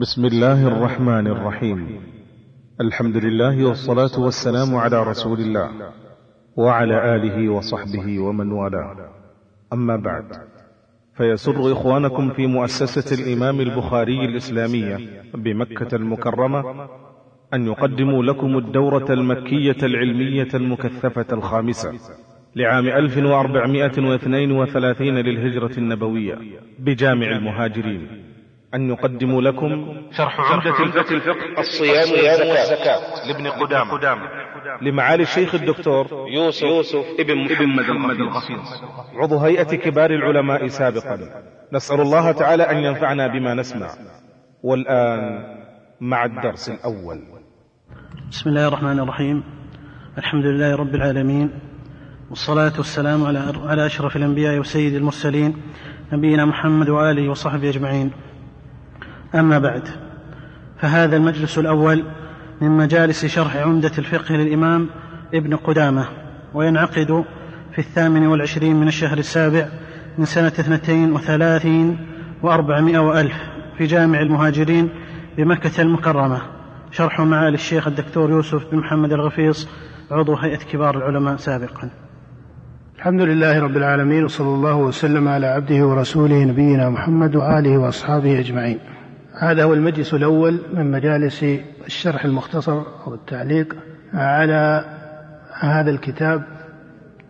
بسم الله الرحمن الرحيم. الحمد لله والصلاة والسلام على رسول الله وعلى آله وصحبه ومن والاه. أما بعد فيسر إخوانكم في مؤسسة الإمام البخاري الإسلامية بمكة المكرمة أن يقدموا لكم الدورة المكية العلمية المكثفة الخامسة لعام 1432 للهجرة النبوية بجامع المهاجرين. أن يقدموا لكم شرح عمدة الفقه, الفقه الصيام والزكاة. لابن قدامة. لمعالي الشيخ الدكتور يوسف, يوسف ابن محمد الغفيص عضو هيئة كبار العلماء سابقا. نسأل الله تعالى أن ينفعنا بما نسمع. والآن مع الدرس الأول. بسم الله الرحمن الرحيم. الحمد لله رب العالمين. والصلاة والسلام على على أشرف الأنبياء وسيد المرسلين. نبينا محمد وآله وصحبه أجمعين. أما بعد فهذا المجلس الأول من مجالس شرح عمدة الفقه للإمام ابن قدامة وينعقد في الثامن والعشرين من الشهر السابع من سنة اثنتين وثلاثين وأربعمائة وألف في جامع المهاجرين بمكة المكرمة. شرح معالي الشيخ الدكتور يوسف بن محمد الغفيص عضو هيئة كبار العلماء سابقا. الحمد لله رب العالمين وصلى الله وسلم على عبده ورسوله نبينا محمد وآله وأصحابه أجمعين. هذا هو المجلس الأول من مجالس الشرح المختصر أو التعليق على هذا الكتاب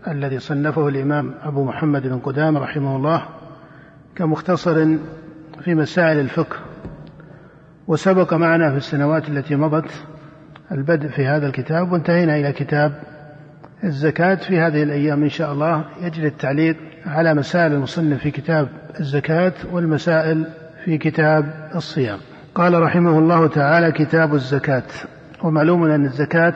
الذي صنفه الإمام أبو محمد بن قدامة رحمه الله كمختصر في مسائل الفقه وسبق معنا في السنوات التي مضت البدء في هذا الكتاب وانتهينا إلى كتاب الزكاة في هذه الأيام إن شاء الله. يجري التعليق على مسائل المصنف في كتاب الزكاة والمسائل في كتاب الصيام. قال رحمه الله تعالى كتاب الزكاة. ومعلوم أن الزكاة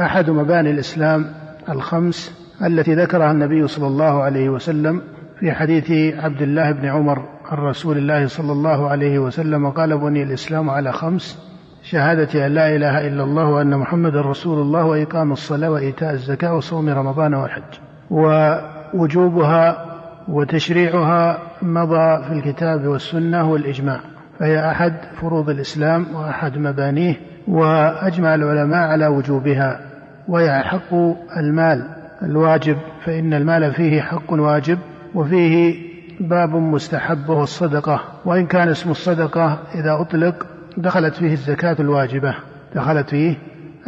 أحد مباني الإسلام الخمس التي ذكرها النبي صلى الله عليه وسلم في حديث عبد الله بن عمر عن رسول الله صلى الله عليه وسلم. قال بني الإسلام على خمس شهادة أن لا إله إلا الله وأن محمد رسول الله وإقام الصلاة وإيتاء الزكاة وصوم رمضان والحج. ووجوبها وتشريعها مضى في الكتاب والسنة والإجماع فهي أحد فروض الإسلام وأحد مبانيه وأجمع العلماء على وجوبها وهي حق المال الواجب فإن المال فيه حق واجب وفيه باب مستحب وهو الصدقة وإن كان اسم الصدقة إذا أطلق دخلت فيه الزكاة الواجبة دخلت فيه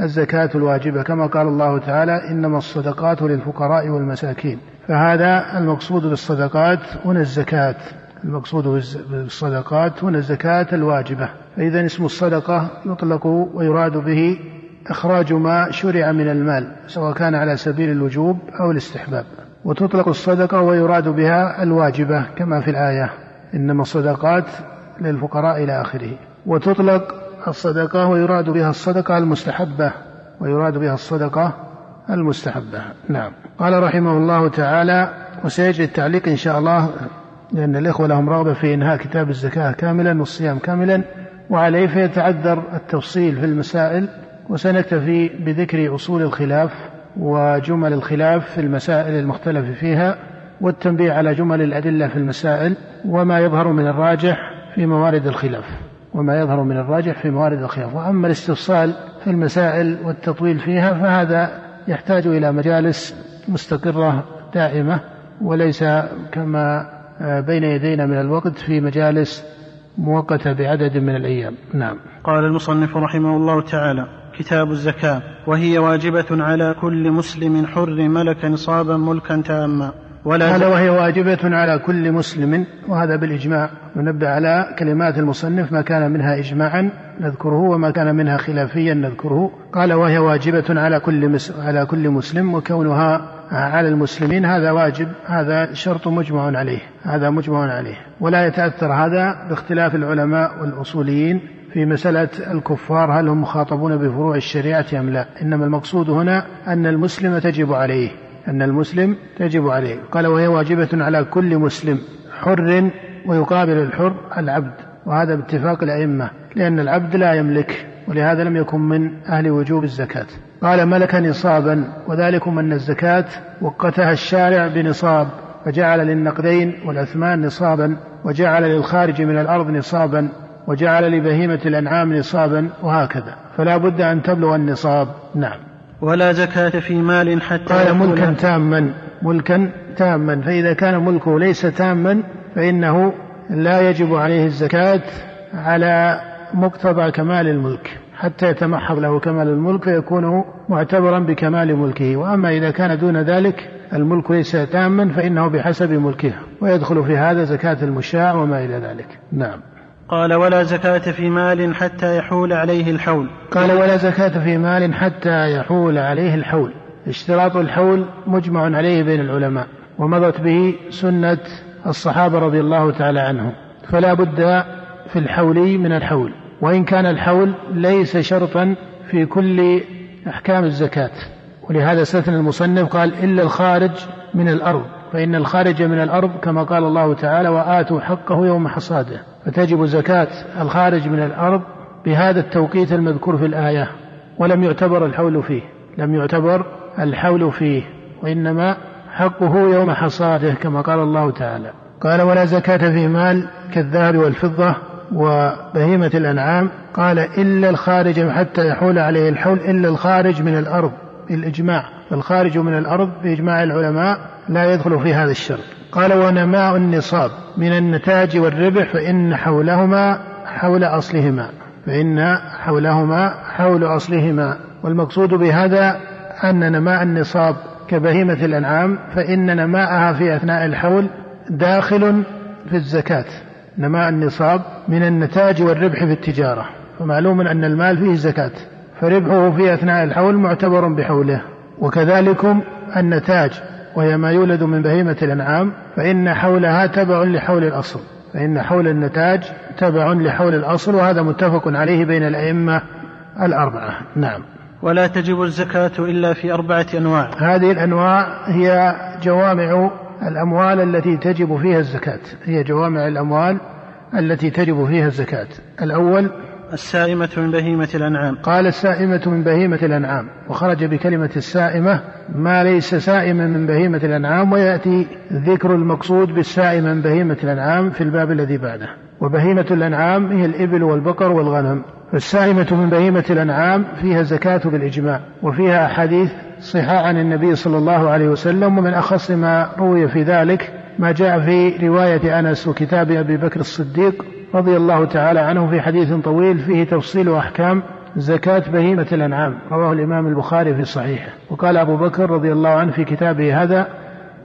الزكاة الواجبة كما قال الله تعالى إنما الصدقات للفقراء والمساكين. فهذا المقصود بالصدقات هنا الزكاة. المقصود بالصدقات هنا الزكاة الواجبة. فإذا اسم الصدقة يطلق ويراد به إخراج ما شرع من المال سواء كان على سبيل الوجوب أو الاستحباب. وتطلق الصدقة ويراد بها الواجبة كما في الآية إنما الصدقات للفقراء إلى آخره. وتطلق الصدقة ويراد بها الصدقة المستحبة ويراد بها الصدقة المستحبة. نعم. قال رحمه الله تعالى وسيجري التعليق إن شاء الله لأن الإخوة لهم رغبة في إنهاء كتاب الزكاة كاملا والصيام كاملا وعليه فيتعذر التفصيل في المسائل وسنكتفي بذكر أصول الخلاف وجمل الخلاف في المسائل المختلف فيها والتنبيه على جمل الأدلة في المسائل وما يظهر من الراجح في موارد الخلاف وما يظهر من الراجح في موارد الخلاف. وأما الاستفصال في المسائل والتطويل فيها فهذا يحتاج إلى مجالس مستقرة دائمة وليس كما بين يدينا من الوقت في مجالس مؤقتة بعدد من الأيام. نعم. قال المصنف رحمه الله تعالى كتاب الزكاة وهي واجبة على كل مسلم حر ملك نصابا ملكا تاما. ولا هذا وهي واجبة على كل مسلم وهذا بالإجماع. ونبدأ على كلمات المصنف ما كان منها إجماعا نذكره وما كان منها خلافيا نذكره. قال وهي واجبة على كل على كل مسلم وكونها على المسلمين هذا واجب هذا شرط مجمع عليه هذا مجمع عليه. ولا يتأثر هذا باختلاف العلماء والأصوليين في مسألة الكفار هل هم مخاطبون بفروع الشريعة أم لا؟ إنما المقصود هنا أن المسلم تجب عليه. أن المسلم تجب عليه. قال وهي واجبة على كل مسلم حر ويقابل الحر العبد وهذا باتفاق الأئمة لأن العبد لا يملك ولهذا لم يكن من أهل وجوب الزكاة. قال ملك نصابا وذلكم أن الزكاة وقتها الشارع بنصاب فجعل للنقدين والأثمان نصابا وجعل للخارج من الأرض نصابا وجعل لبهيمة الأنعام نصابا وهكذا. فلا بد أن تبلغ النصاب. نعم. ولا زكاة في مال حتى قال ملكا تاما ملكا تاما. فإذا كان ملكه ليس تاما فإنه لا يجب عليه الزكاة على مقتضى كمال الملك. حتى يتمحض له كمال الملك فيكون معتبرا بكمال ملكه. وأما إذا كان دون ذلك الملك ليس تاما فإنه بحسب ملكه. ويدخل في هذا زكاة المشاع وما إلى ذلك. نعم. قال ولا زكاة في مال حتى يحول عليه الحول. قال ولا زكاة في مال حتى يحول عليه الحول. اشتراط الحول مجمع عليه بين العلماء ومضت به سنة الصحابة رضي الله تعالى عنهم. فلا بد في الحول من الحول وإن كان الحول ليس شرطا في كل أحكام الزكاة. ولهذا استثنى المصنف قال إلا الخارج من الأرض. فإن الخارج من الأرض كما قال الله تعالى وآتوا حقه يوم حصاده. فتجب زكاة الخارج من الأرض بهذا التوقيت المذكور في الآية. ولم يعتبر الحول فيه. لم يعتبر الحول فيه. وإنما حقه يوم حصاده كما قال الله تعالى. قال ولا زكاة في مال كالذهب والفضة وبهيمة الأنعام. قال إلا الخارج حتى يحول عليه الحول إلا الخارج من الأرض بالإجماع. الخارج من الأرض بإجماع العلماء لا يدخل في هذا الشرط قال ونماء النصاب من النتاج والربح فإن حولهما حول أصلهما فإن حولهما حول أصلهما. والمقصود بهذا أن نماء النصاب كبهيمة الأنعام فإن نماءها في أثناء الحول داخل في الزكاة. نماء النصاب من النتاج والربح في التجارة. فمعلوم أن المال فيه زكاة فربحه في أثناء الحول معتبر بحوله. وكذلكم النتاج وهي ما يولد من بهيمة الأنعام فإن حولها تبع لحول الأصل. فإن حول النتاج تبع لحول الأصل وهذا متفق عليه بين الأئمة الأربعة. نعم. ولا تجب الزكاة إلا في أربعة أنواع. هذه الأنواع هي جوامع الأموال التي تجب فيها الزكاة. هي جوامع الأموال التي تجب فيها الزكاة. الأول السائمة من بهيمة الأنعام. قال السائمة من بهيمة الأنعام وخرج بكلمة السائمة ما ليس سائما من بهيمة الأنعام ويأتي ذكر المقصود بالسائمة من بهيمة الأنعام في الباب الذي بعده. وبهيمة الأنعام هي الإبل والبقر والغنم. فالسائمة من بهيمة الأنعام فيها زكاة بالإجماع وفيها أحاديث صحاح عن النبي صلى الله عليه وسلم ومن أخص ما روي في ذلك ما جاء في رواية أنس وكتاب أبي بكر الصديق رضي الله تعالى عنه في حديث طويل فيه تفصيل أحكام زكاة بهيمة الأنعام. رواه الإمام البخاري في صحيحه. وقال أبو بكر رضي الله عنه في كتابه هذا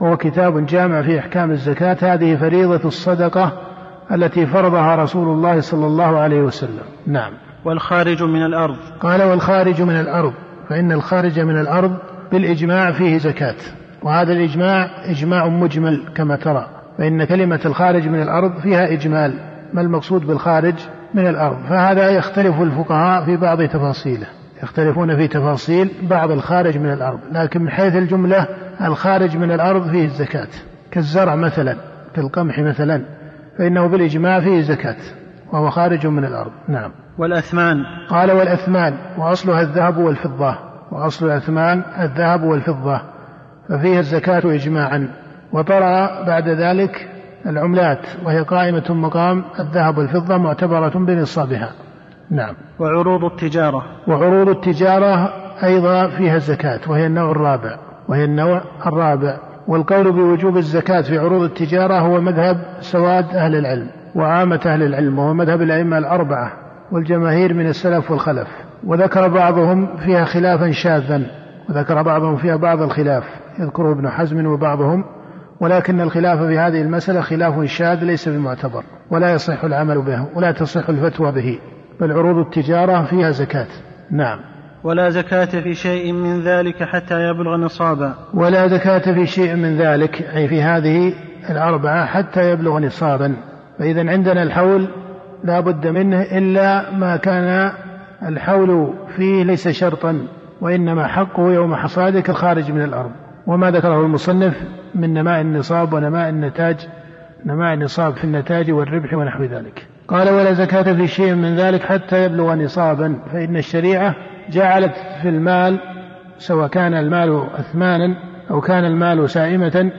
وهو كتاب جامع في أحكام الزكاة هذه فريضة الصدقة التي فرضها رسول الله صلى الله عليه وسلم. نعم. والخارج من الأرض. قال والخارج من الأرض. فإن الخارج من الأرض بالإجماع فيه زكاة. وهذا الإجماع إجماع مجمل كما ترى. فإن كلمة الخارج من الأرض فيها إجمال. ما المقصود بالخارج من الأرض. فهذا يختلف الفقهاء في بعض تفاصيله. يختلفون في تفاصيل بعض الخارج من الأرض. لكن من حيث الجملة الخارج من الأرض فيه الزكاة. كالزرع مثلا كالقمح مثلا فإنه بالإجماع فيه زكاة وهو خارج من الأرض. نعم. والأثمان؟ قال والأثمان وأصلها الذهب والفضة. وأصل الأثمان الذهب والفضة. ففيها الزكاة إجماعا. وطرأ بعد ذلك العملات وهي قائمة مقام الذهب والفضة معتبرة بنصابها. نعم. وعروض التجارة. وعروض التجارة أيضا فيها الزكاة وهي النوع الرابع وهي النوع الرابع. والقول بوجوب الزكاة في عروض التجارة هو مذهب سواد أهل العلم وعامة أهل العلم وهو مذهب الأئمة الأربعة والجماهير من السلف والخلف. وذكر بعضهم فيها خلافا شاذا وذكر بعضهم فيها بعض الخلاف يذكره ابن حزم وبعضهم ولكن الخلاف في هذه المسألة خلاف شاذ ليس بمعتبر ولا يصح العمل به ولا تصح الفتوى به بل عروض التجارة فيها زكاة. نعم. ولا زكاة في شيء من ذلك حتى يبلغ نصابا ولا زكاة في شيء من ذلك أي في هذه الأربعة حتى يبلغ نصابا. فإذا عندنا الحول لا بد منه إلا ما كان الحول فيه ليس شرطا وإنما حقه يوم حصاده كالخارج من الأرض. وما ذكره المصنف من نماء النصاب ونماء النتاج نماء النصاب في النتاج والربح ونحو ذلك. قال ولا زكاة في شيء من ذلك حتى يبلغ نصابا فإن الشريعة جعلت في المال سواء كان المال أثمانا أو كان المال سائمة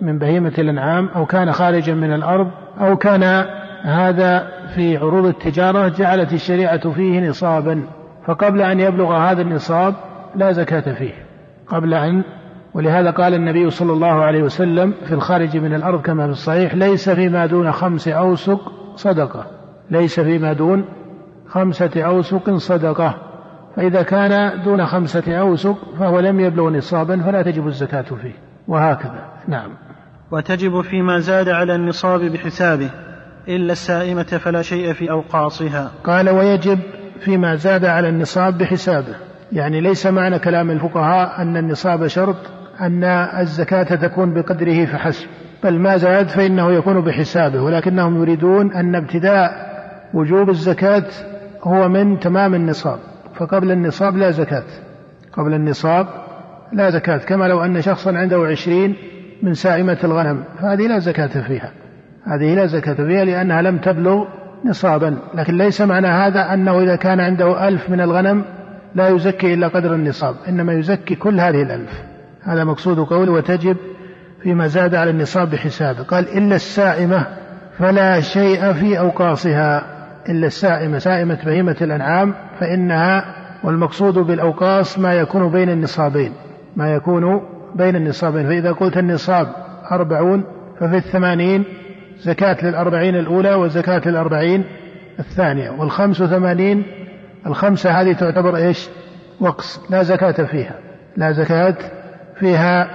من بهيمة الأنعام أو كان خارجا من الأرض أو كان هذا في عروض التجارة جعلت الشريعة فيه نصابا. فقبل أن يبلغ هذا النصاب لا زكاة فيه. قبل أن ولهذا قال النبي صلى الله عليه وسلم في الخارج من الأرض كما في الصحيح ليس فيما دون خمس أوسق صدقة. ليس فيما دون خمسة أوسق صدقة. فإذا كان دون خمسة أوسق فهو لم يبلغ نصابا فلا تجب الزكاة فيه. وهكذا. نعم. وتجب فيما زاد على النصاب بحسابه إلا السائمة فلا شيء في أوقاصها. قال ويجب فيما زاد على النصاب بحسابه. يعني ليس معنى كلام الفقهاء أن النصاب شرط أن الزكاة تكون بقدره فحسب بل ما زاد فإنه يكون بحسابه ولكنهم يريدون أن ابتداء وجوب الزكاة هو من تمام النصاب فقبل النصاب لا زكاة قبل النصاب لا زكاة كما لو أن شخصا عنده عشرين من سائمة الغنم فهذه لا زكاة فيها هذه لا زكاة فيها لأنها لم تبلغ نصابا لكن ليس معنى هذا أنه إذا كان عنده ألف من الغنم لا يزكي إلا قدر النصاب إنما يزكي كل هذه الألف. هذا مقصود قوله وتجب فيما زاد على النصاب بحسابه قال إلا السائمة فلا شيء في أوقاصها. إلا السائمة سائمة بهيمة الأنعام فإنها والمقصود بالأوقاص ما يكون بين النصابين ما يكون بين النصابين. فإذا قلت النصاب أربعون ففي الثمانين زكاة للأربعين الأولى وزكاة للأربعين الثانية والخمس وثمانين الخمسة هذه تعتبر إيش؟ وقص لا زكاة فيها لا زكاة فيها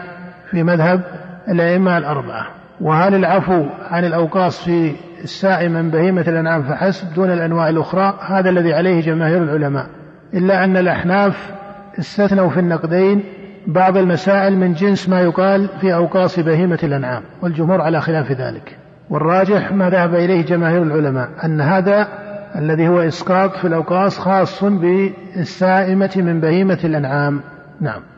في مذهب الأئمة الأربعة. وهل العفو عن الأوقاص في السائم من بهيمة الأنعام فحسب دون الأنواع الأخرى؟ هذا الذي عليه جماهير العلماء. إلا أن الأحناف استثنوا في النقدين بعض المسائل من جنس ما يقال في أوقاص بهيمة الأنعام والجمهور على خلاف ذلك. والراجح ما ذهب إليه جماهير العلماء أن هذا الذي هو إسقاط في الأوقاص خاص بالسائمة من بهيمة الأنعام. نعم.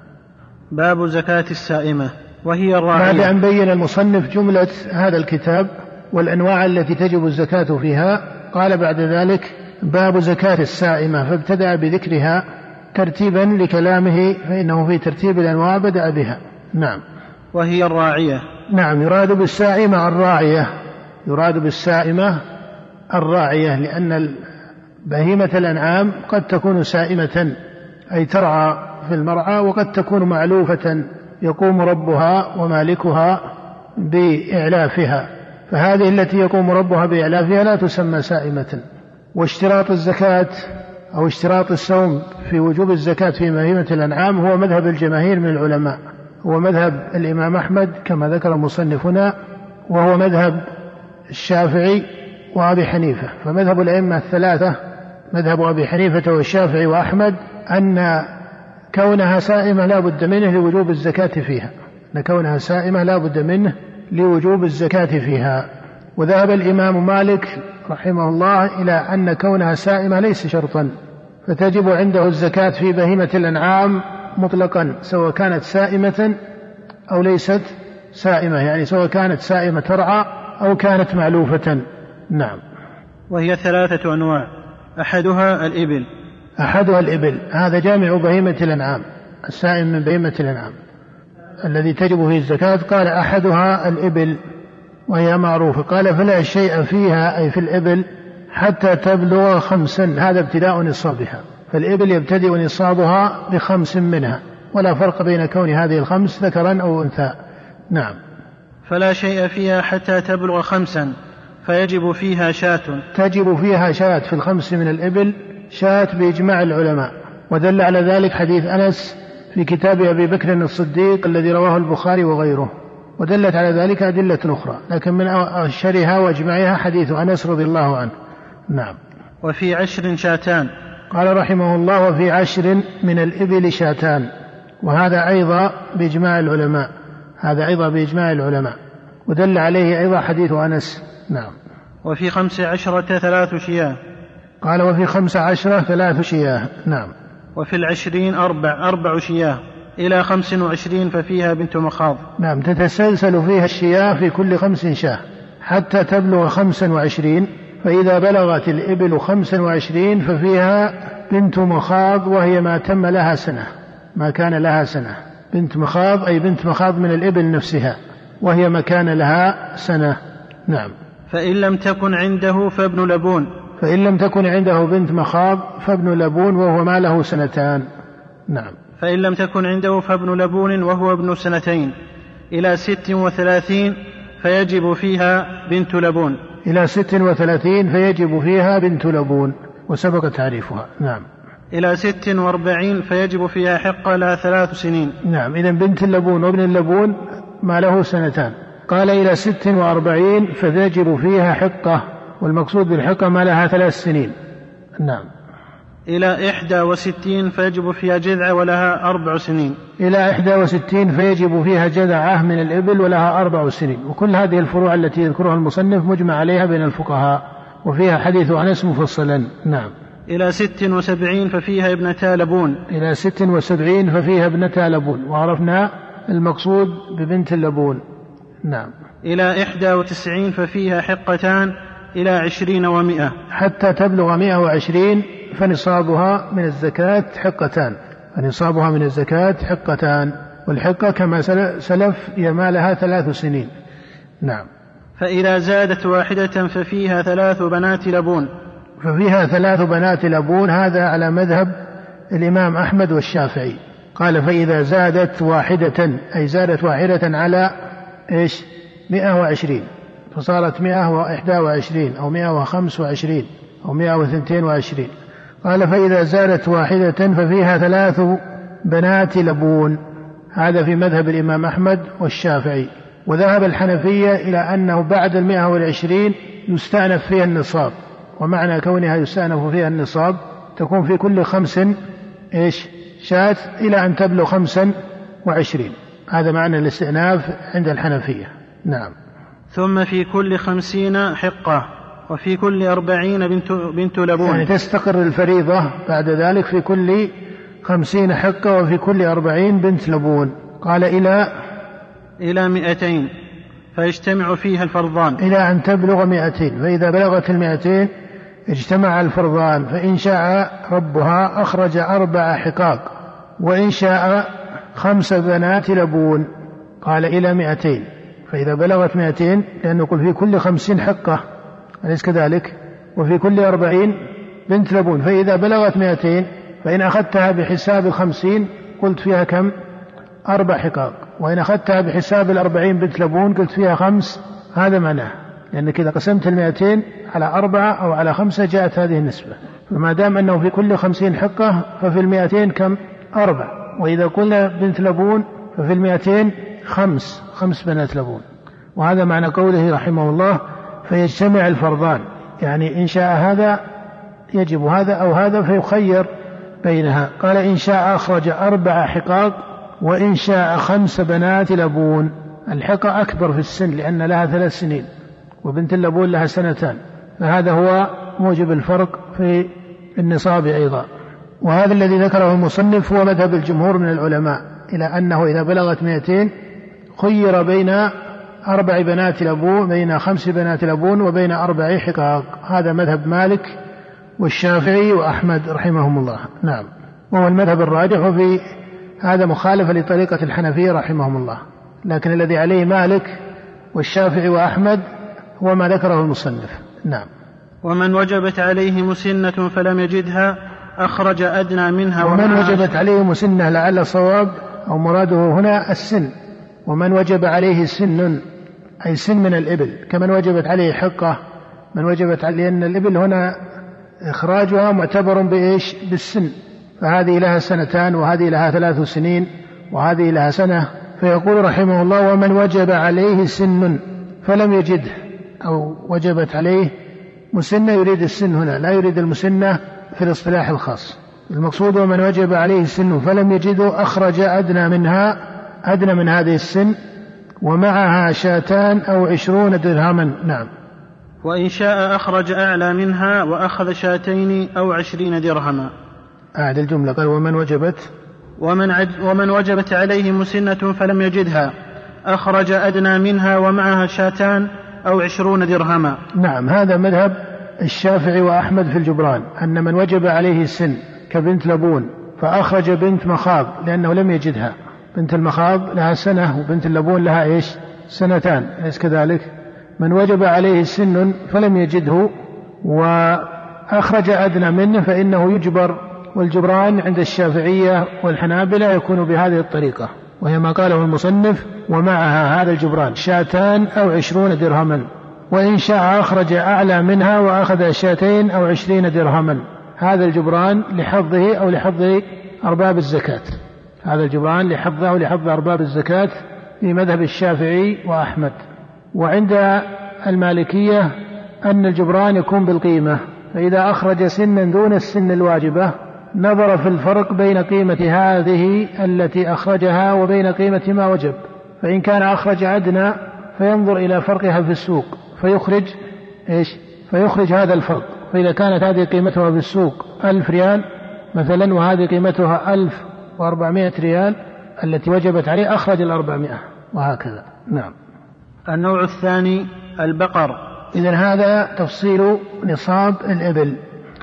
باب زكاة السائمة وهي الراعية بعد أن بين المصنف جملة هذا الكتاب والأنواع التي تجب الزكاة فيها قال بعد ذلك باب زكاة السائمة فابتدأ بذكرها ترتيبا لكلامه فإنه في ترتيب الأنواع بدأ بها. نعم. وهي الراعية. نعم يراد بالسائمة الراعية. يراد بالسائمة الراعية لأن بهيمة الأنعام قد تكون سائمة أي ترعى في المرعى وقد تكون معلوفة يقوم ربها ومالكها بإعلافها. فهذه التي يقوم ربها بإعلافها لا تسمى سائمة. واشتراط الزكاة أو اشتراط الصوم في وجوب الزكاة في بهيمة الأنعام هو مذهب الجماهير من العلماء. هو مذهب الإمام أحمد كما ذكر مصنفنا وهو مذهب الشافعي وأبي حنيفة. فمذهب الأئمة الثلاثة مذهب أبي حنيفة والشافعي وأحمد أن كونها سائمة لا بد منه لوجوب الزكاة فيها. أن كونها سائمة لا بد منه لوجوب الزكاة فيها. وذهب الإمام مالك رحمه الله إلى أن كونها سائمة ليس شرطا. فتجب عنده الزكاة في بهيمة الأنعام مطلقا سواء كانت سائمة أو ليست سائمة يعني سواء كانت سائمة ترعى أو كانت معلوفة نعم. وهي ثلاثة أنواع. أحدها الإبل. أحدها الإبل. هذا جامع بهيمة الأنعام السائم من بهيمة الأنعام الذي تجب فيه الزكاة. قال أحدها الإبل وهي معروفة. قال فلا شيء فيها أي في الإبل حتى تبلغ خمسا. هذا ابتداء نصابها. فالإبل يبتدئ نصابها بخمس منها. ولا فرق بين كون هذه الخمس ذكرا أو أنثى. نعم. فلا شيء فيها حتى تبلغ خمسا فيجب فيها شاة. تجب فيها شاة في الخمس من الإبل شاة بإجماع العلماء. ودل على ذلك حديث أنس في كتاب أبي بكر الصديق الذي رواه البخاري وغيره. ودلت على ذلك أدلة أخرى. لكن من أشهرها وأجمعها حديث أنس رضي الله عنه. نعم. وفي عشر شاتان. قال رحمه الله وفي عشر من الإبل شاتان. وهذا أيضا بإجماع العلماء. هذا أيضا بإجماع العلماء. ودل عليه أيضا حديث أنس. نعم. وفي خمس عشرة ثلاث شياه. قال وفي خمس عشرة ثلاث شياه. نعم. وفي العشرين أربع أربع شياه. إلى خمس وعشرين ففيها بنت مخاض. نعم. تتسلسل فيها الشياه في كل خمس شاه. حتى تبلغ خمسا وعشرين فإذا بلغت الإبل خمسا وعشرين ففيها بنت مخاض وهي ما تم لها سنة. ما كان لها سنة. بنت مخاض أي بنت مخاض من الإبل نفسها وهي ما كان لها سنة. نعم. فإن لم تكن عنده فابن لبون. فإن لم تكن عنده بنت مخاض فابن لبون وهو ما له سنتان. نعم. فإن لم تكن عنده فابن لبون وهو ابن سنتين. إلى ست وثلاثين فيجب فيها بنت لبون. إلى ست وثلاثين فيجب فيها بنت لبون. وسبق تعريفها. نعم. إلى ست وأربعين فيجب فيها حقة لها ثلاث سنين. نعم. إذا بنت اللبون وابن اللبون ما له سنتان. قال إلى ست وأربعين فيجب فيها حقة. والمقصود بالحقة ما لها ثلاث سنين. نعم. إلى إحدى وستين فيجب فيها جذعة ولها أربع سنين. إلى إحدى وستين فيجب فيها جذعة من الإبل ولها أربع سنين. وكل هذه الفروع التي يذكرها المصنف مجمع عليها بين الفقهاء وفيها حديث أنس مفصلا. نعم. إلى ست وسبعين ففيها ابنتا لبون. إلى ست وسبعين ففيها ابنتا لبون. وعرفنا المقصود ببنت اللبون. نعم. إلى إحدى وتسعين ففيها حقتان. إلى عشرين ومائة حتى تبلغ مائة وعشرين فنصابها من الزكاة حقتان. فنصابها من الزكاة حقتان. والحقة كما سلف هي ما لها ثلاث سنين. نعم. فإذا زادت واحدة ففيها ثلاث بنات لبون. ففيها ثلاث بنات لبون. هذا على مذهب الإمام أحمد والشافعي. قال فإذا زادت واحدة أي زادت واحدة على إيش؟ مئة وعشرين. فصارت مئة وإحدى وعشرين أو مئة وخمس وعشرين أو مئة وثنتين وعشرين. قال فإذا زادت واحدة ففيها ثلاث بنات لبون. هذا في مذهب الإمام أحمد والشافعي. وذهب الحنفية إلى أنه بعد المئة والعشرين يستأنف فيها النصاب. ومعنى كونها يستأنف فيها النصاب تكون في كل خمس إيش؟ شاة إلى أن تبلغ خمسا وعشرين. هذا معنى الاستئناف عند الحنفية. نعم. ثم في كل خمسين حقة وفي كل أربعين بنت, بنت لبون. يعني تستقر الفريضة بعد ذلك في كل خمسين حقة وفي كل أربعين بنت لبون. قال إلى؟ إلى مئتين فيجتمع فيها الفرضان. إلى أن تبلغ مئتين فإذا بلغت المئتين اجتمع الفرضان فإن شاء ربها أخرج أربع حقاق وإن شاء خمس بنات لبون. قال إلى مئتين. فإذا بلغت مئتين لأنه يقول في كل خمسين حقة أليس كذلك؟ وفي كل أربعين بنت لبون. فإذا بلغت مئتين فإن أخذتها بحساب الخمسين قلت فيها كم؟ أربع حقاق. وإن أخذتها بحساب الأربعين بنت لبون قلت فيها خمس. هذا معناه لأنك إذا قسمت المئتين على أربعة أو على خمسة جاءت هذه النسبة. فما دام أنه في كل خمسين حقة ففي المئتين كم؟ أربع. وإذا قلنا بنت لبون ففي المئتين خمس. خمس بنات لبون. وهذا معنى قوله رحمه الله فيجتمع الفرضان. يعني إن شاء هذا يجب هذا أو هذا فيخير بينها. قال إن شاء أخرج أربع حقاق وإن شاء خمس بنات لبون. الحقة أكبر في السن لأن لها ثلاث سنين وبنت اللبون لها سنتان. فهذا هو موجب الفرق في النصاب أيضا. وهذا الذي ذكره المصنف هو مذهب الجمهور من العلماء إلى أنه إذا بلغت مئتين خير بين أربع بنات لبون بين خمس بنات لبون وبين أربع حقاق. هذا مذهب مالك والشافعي وأحمد رحمهم الله. نعم. وهو المذهب الراجح وفي هذا مخالفة لطريقة الحنفية رحمهم الله. لكن الذي عليه مالك والشافعي وأحمد هو ما ذكره المصنف. نعم. ومن وجبت عليه مسنة فلم يجدها أخرج أدنى منها ومن وجبت عليه مسنة لعل صواب أو مراده هنا السن. ومن وجب عليه سن أي سن من الإبل كمن وجبت عليه حقة من وجبت عليه لأن الإبل هنا إخراجها معتبر بإيش؟ بالسن. فهذه لها سنتان وهذه لها ثلاث سنين وهذه لها سنة. فيقول رحمه الله ومن وجب عليه سن فلم يجده أو وجبت عليه مسنة يريد السن هنا لا يريد المسنة في الاصطلاح الخاص. المقصود ومن وجب عليه السن فلم يجده أخرج أدنى منها أدنى من هذه السن ومعها شاتان أو عشرون درهما. نعم. وإن شاء أخرج أعلى منها وأخذ شاتين أو عشرين درهما. أعد الجملة. قال ومن وجبت؟ ومن, عد ومن وجبت عليه مسنة فلم يجدها. أخرج أدنى منها ومعها شاتان أو عشرون درهما. نعم. هذا مذهب الشافعي وأحمد في الجبران أن من وجب عليه السن كبنت لبون فأخرج بنت مخاض لأنه لم يجدها. بنت المخاض لها سنة وبنت اللبون لها إيش؟ سنتان أليس كذلك؟ من وجب عليه سن فلم يجده وأخرج أدنى منه فإنه يجبر والجبران عند الشافعية والحنابلة يكون بهذه الطريقة وهي ما قاله المصنف ومعها هذا الجبران شاتان أو عشرون درهما وإن شاء أخرج أعلى منها وأخذ شاتين أو عشرين درهما هذا الجبران لحظه أو لحظ أرباب الزكاة. هذا الجبران لحظه أو لحظ أرباب الزكاة في مذهب الشافعي وأحمد. وعند المالكية أن الجبران يكون بالقيمة فإذا أخرج سنا دون السن الواجبة نظر في الفرق بين قيمة هذه التي أخرجها وبين قيمة ما وجب. فإن كان أخرج أدنى فينظر إلى فرقها في السوق فيخرج إيش؟ فيخرج هذا الفرق. فإذا كانت هذه قيمتها في السوق ألف ريال مثلا وهذه قيمتها ألف وأربعمائة ريال التي وجبت عليه أخرج الأربعمائة وهكذا. نعم. النوع الثاني البقر. إذا هذا تفصيل نصاب الإبل.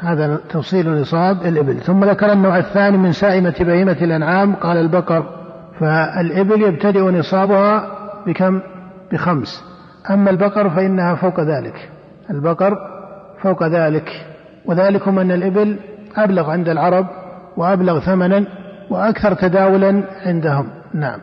هذا تفصيل نصاب الإبل. ثم ذكر النوع الثاني من سائمة بهيمة الأنعام قال البقر. فالإبل يبتدئ نصابها بكم؟ بخمس. أما البقر فإنها فوق ذلك. البقر فوق ذلك. وذلكم أن الإبل أبلغ عند العرب وأبلغ ثمنا وأكثر تداولا عندهم. نعم.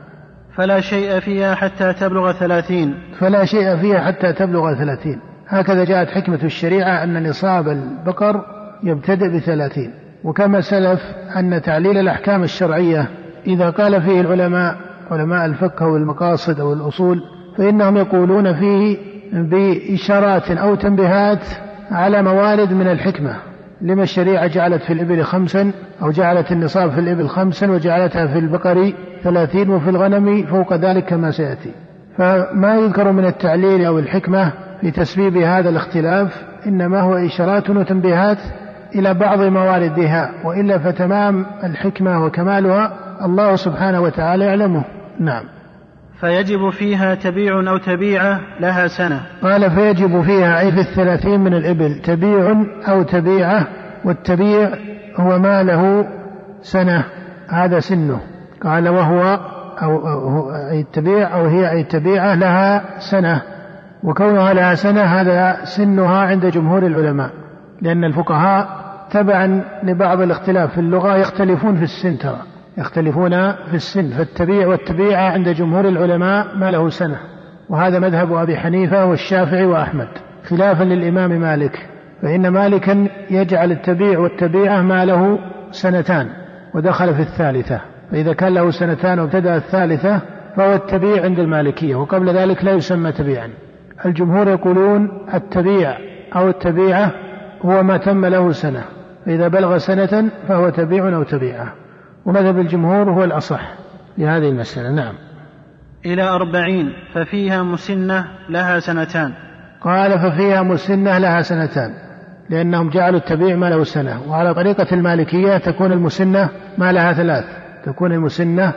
فلا شيء فيها حتى تبلغ ثلاثين. فلا شيء فيها حتى تبلغ ثلاثين. هكذا جاءت حكمة الشريعة أن نصاب البقر يبتدئ بثلاثين. وكما سلف أن تعليل الأحكام الشرعية إذا قال فيه العلماء علماء الفقه والمقاصد أو الأصول فإنهم يقولون فيه بإشارات أو تنبيهات على موارد من الحكمة. لما الشريعة جعلت في الإبل خمسا أو جعلت النصاب في الإبل خمسا وجعلتها في البقر ثلاثين وفي الغنم فوق ذلك كما سيأتي. فما يذكر من التعليل أو الحكمة في تسبيب هذا الاختلاف إنما هو إشارات وتنبيهات إلى بعض مواردها وإلا فتمام الحكمة وكمالها الله سبحانه وتعالى يعلمه. نعم. فيجب فيها تبيع أو تبيعة لها سنة. قال فيجب فيها أي في الثلاثين من الإبل تبيع أو تبيعة والتبيع هو ما له سنة هذا سنه. قال وهو أو أي التبيع أو هي أي التبيعة لها سنة. وكونها لها سنة هذا سنها عند جمهور العلماء لأن الفقهاء تبعا لبعض الاختلاف في اللغة يختلفون في السن ترى. يختلفون في السن فالتبيع والتبيعة عند جمهور العلماء ما له سنة. وهذا مذهب أبي حنيفة والشافعي وأحمد. خلافا للإمام مالك. فإن مالكا يجعل التبيع والتبيعة ما له سنتان ودخل في الثالثة. فإذا كان له سنتان وابتدأ الثالثة فهو التبيع عند المالكية وقبل ذلك لا يسمى تبيعا. الجمهور يقولون التبيع أو التبيعة هو ما تم له سنة. فإذا بلغ سنة فهو تبيع أو تبيعة. ومذهب الجمهور هو الأصح في هذه المسألة. نعم. إلى أربعين ففيها مسنة لها سنتان. قال ففيها مسنة لها سنتان لأنهم جعلوا التبيع ما له سنة وعلى طريقة المالكية تكون المسنة ما لها ثلاث تكون المسنة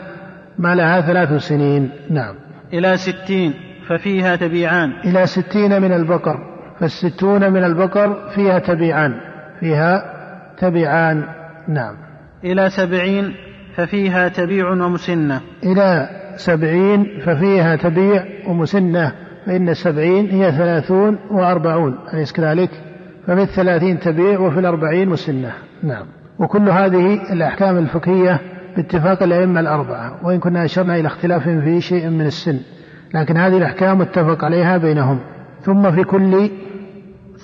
ما لها ثلاث سنين. نعم. إلى ستين ففيها تبيعان. إلى ستين من البقر فالستون من البقر فيها تبيعان فيها تبيعان. نعم. إلى سبعين ففيها تبيع ومسنة. إلى سبعين ففيها تبيع ومسنة. فإن السبعين هي ثلاثون وأربعون أليس كذلك؟ ففي الثلاثين تبيع وفي الأربعين مسنة. نعم. وكل هذه الأحكام الفقهية باتفاق الأئمة الأربعة وإن كنا أشرنا إلى اختلاف في شيء من السن. لكن هذه الأحكام متفق عليها بينهم. ثم في كل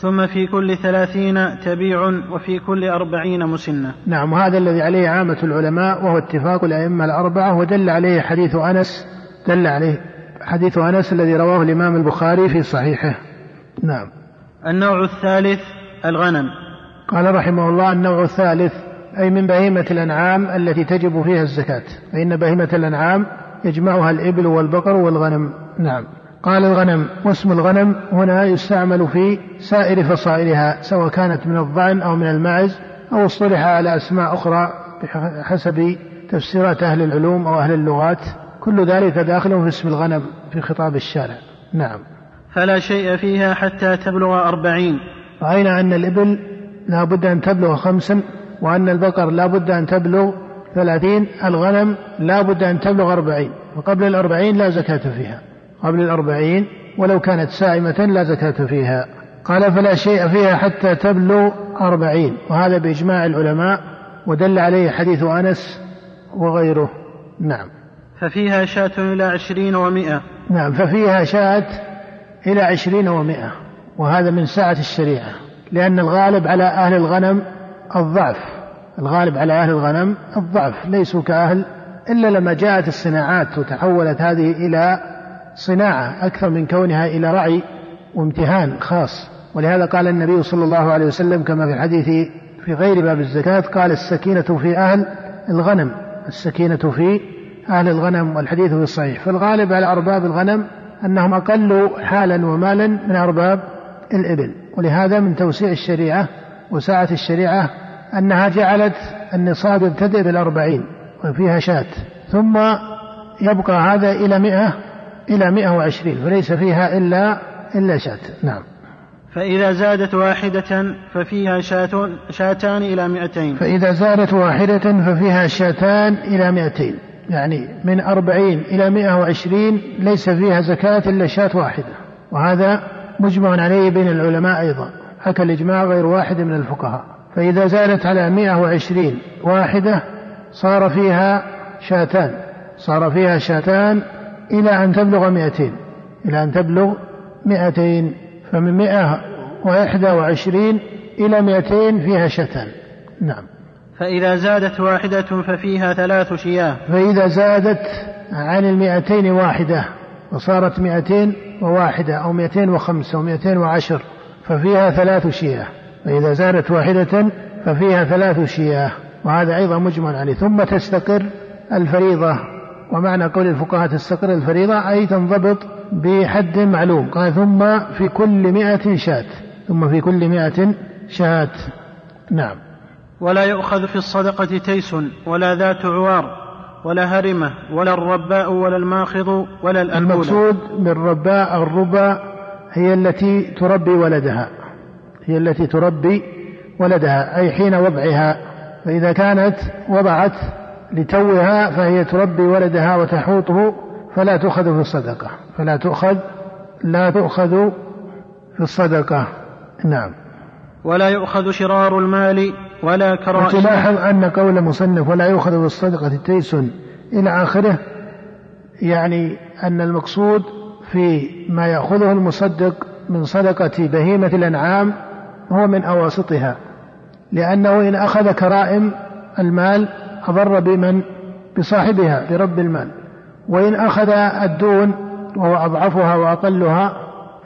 ثم في كل ثلاثين تبيع وفي كل أربعين مسنة. نعم وهذا الذي عليه عامة العلماء وهو اتفاق الأئمة الأربعة ودل عليه حديث أنس دل عليه حديث أنس الذي رواه الإمام البخاري في صحيحه. نعم. النوع الثالث الغنم. قال رحمه الله النوع الثالث أي من بهيمة الأنعام التي تجب فيها الزكاة. فإن بهيمة الأنعام يجمعها الإبل والبقر والغنم. نعم. قال الغنم واسم الغنم هنا يستعمل في سائر فصائلها سواء كانت من الضأن أو من المعز أو اصطلح على أسماء أخرى بحسب تفسيرات أهل العلوم أو أهل اللغات. كل ذلك داخل في اسم الغنم في خطاب الشارع. نعم. فلا شيء فيها حتى تبلغ أربعين. رأينا أن الإبل لا بد أن تبلغ خمسا وأن البقر لا بد أن تبلغ ثلاثين الغنم لا بد أن تبلغ أربعين. وقبل الأربعين لا زكاة فيها. قبل الأربعين ولو كانت سائمة لا زكاة فيها. قال فلا شيء فيها حتى تبلغ أربعين. وهذا بإجماع العلماء ودل عليه حديث أنس وغيره. نعم. ففيها شاة إلى عشرين ومائة. نعم ففيها شاة إلى عشرين ومائة. وهذا من سعة الشريعة لأن الغالب على أهل الغنم الضعف. الغالب على أهل الغنم الضعف ليسوا كأهل إلا لما جاءت الصناعات وتحولت هذه إلى صناعة أكثر من كونها إلى رعي وامتهان خاص. ولهذا قال النبي صلى الله عليه وسلم كما في الحديث في غير باب الزكاة قال السكينة في أهل الغنم السكينة في أهل الغنم والحديث في الصحيح. فالغالب على أرباب الغنم أنهم أقل حالا ومالا من أرباب الإبل. ولهذا من توسيع الشريعة وسعة الشريعة أنها جعلت النصاب يبتدئ بالأربعين وفيها شاة. ثم يبقى هذا إلى مئة إلى مئة وعشرين فليس فيها إلا إلا شاة. نعم. فإذا زادت واحدة ففيها شاة شاتان إلى مئتين. فإذا زادت واحدة ففيها شاتان إلى مئتين. يعني من أربعين إلى مئة وعشرين ليس فيها زكاة إلا شاة واحدة. وهذا مجمع عليه بين العلماء أيضا. حكى الإجماع غير واحد من الفقهاء. فإذا زادت على مئة وعشرين واحدة صار فيها شاتان. صار فيها شاتان إلى أن تبلغ مئتين إلى أن تبلغ مئتين فمن مئة وإحدى وعشرين إلى مئتين فيها شتان. نعم. فإذا زادت واحدة ففيها ثلاث شياه. فإذا زادت عن المئتين واحدة وصارت مئتين وواحدة أو مئتين وخمسة أو مئتين وعشر ففيها ثلاث شياه. فإذا زادت واحدة ففيها ثلاث شياه. وهذا أيضا مجمع عليه. ثم تستقر الفريضة. ومعنى قول الفقهاء تستقر الفريضة أي تنضبط بحد معلوم. قال ثم في كل مئة شاة. ثم في كل مئة شاة. نعم. ولا يؤخذ في الصدقة تيس ولا ذات عوار ولا هرمة ولا الرباء ولا الماخض ولا الأنبولة المقصود بالرباء الربا هي التي تربي ولدها. هي التي تربي ولدها أي حين وضعها. فإذا كانت وضعت لتوها فهي تربي ولدها وتحوطه فلا تؤخذ في الصدقة. فلا تؤخذ لا تؤخذ في الصدقة. نعم. ولا يؤخذ شرار المال ولا كرائم تلاحظ أن قول المصنف ولا يؤخذ في الصدقة تيس إلى آخره يعني أن المقصود في ما يأخذه المصدق من صدقة بهيمة الأنعام هو من أواسطها لأنه إن أخذ كرائم المال أضر بمن؟ بصاحبها برب المال. وإن أخذ الدون وهو أضعفها وأقلها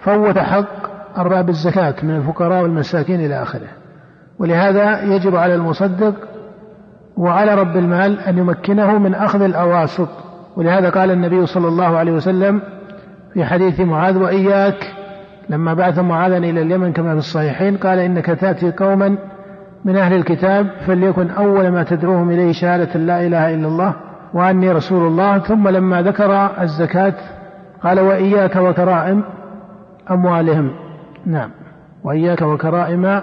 فوت حق أرباب الزكاة من الفقراء والمساكين إلى آخره. ولهذا يجب على المصدق وعلى رب المال أن يمكنه من أخذ الأواسط. ولهذا قال النبي صلى الله عليه وسلم في حديث معاذ وإياك لما بعث معاذا إلى اليمن كما في الصحيحين قال إنك تأتي قوما من أهل الكتاب فليكن أول ما تدعوهم إليه شهادة لا إله إلا الله وأني رسول الله. ثم لما ذكر الزكاة قال وإياك وكرائم أموالهم. نعم. وإياك وكرائم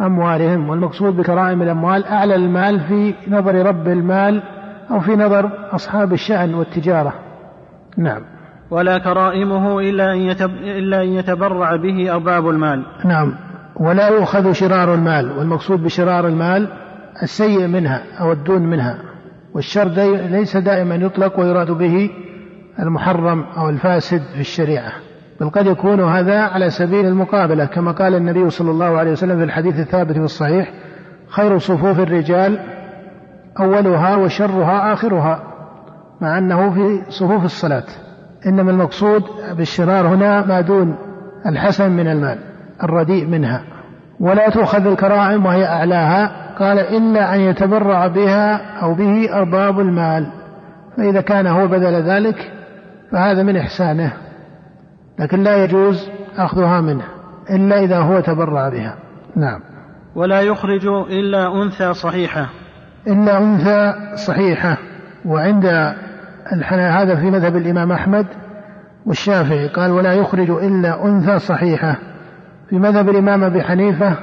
أموالهم. والمقصود بكرائم الأموال أعلى المال في نظر رب المال أو في نظر أصحاب الشأن والتجارة. نعم. ولا كرائمه إلا أن, يتب... إلا أن يتبرع به أرباب المال. نعم. ولا يؤخذ شرار المال والمقصود بشرار المال السيء منها أو الدون منها والشر دي ليس دائما يطلق ويراد به المحرم أو الفاسد في الشريعة. بل قد يكون هذا على سبيل المقابلة كما قال النبي صلى الله عليه وسلم في الحديث الثابت في الصحيح خير صفوف الرجال أولها وشرها آخرها مع أنه في صفوف الصلاة. إنما المقصود بالشرار هنا ما دون الحسن من المال. الرديء منها. ولا تؤخذ الكرائم وهي أعلاها. قال إلا أن يتبرع بها أو به أرباب المال. فإذا كان هو بدل ذلك فهذا من إحسانه. لكن لا يجوز أخذها منه إلا إذا هو تبرع بها. نعم. ولا يخرج إلا أنثى صحيحة. إلا أنثى صحيحة. وعند هذا في مذهب الإمام أحمد والشافعي قال ولا يخرج إلا أنثى صحيحة. في مذهب الإمام أبي حنيفة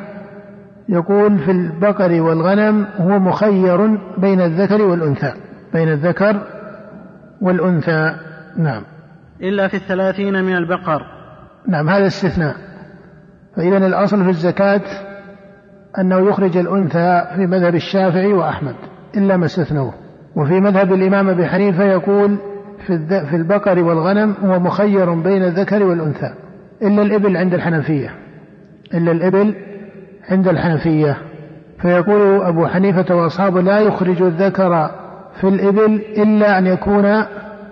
يقول في البقر والغنم هو مخير بين الذكر والأنثى بين الذكر والأنثى. نعم. إلا في الثلاثين من البقر. نعم هذا استثناء. فإذا الأصل في الزكاة أنه يخرج الأنثى في مذهب الشافعي وأحمد إلا ما استثنوه. وفي مذهب الإمام أبي حنيفة يقول في في البقر والغنم هو مخير بين الذكر والأنثى إلا الإبل عند الحنفية. إلا الإبل عند الحنفية. فيقول أبو حنيفة وأصحابه لا يخرج الذكر في الإبل إلا أن يكون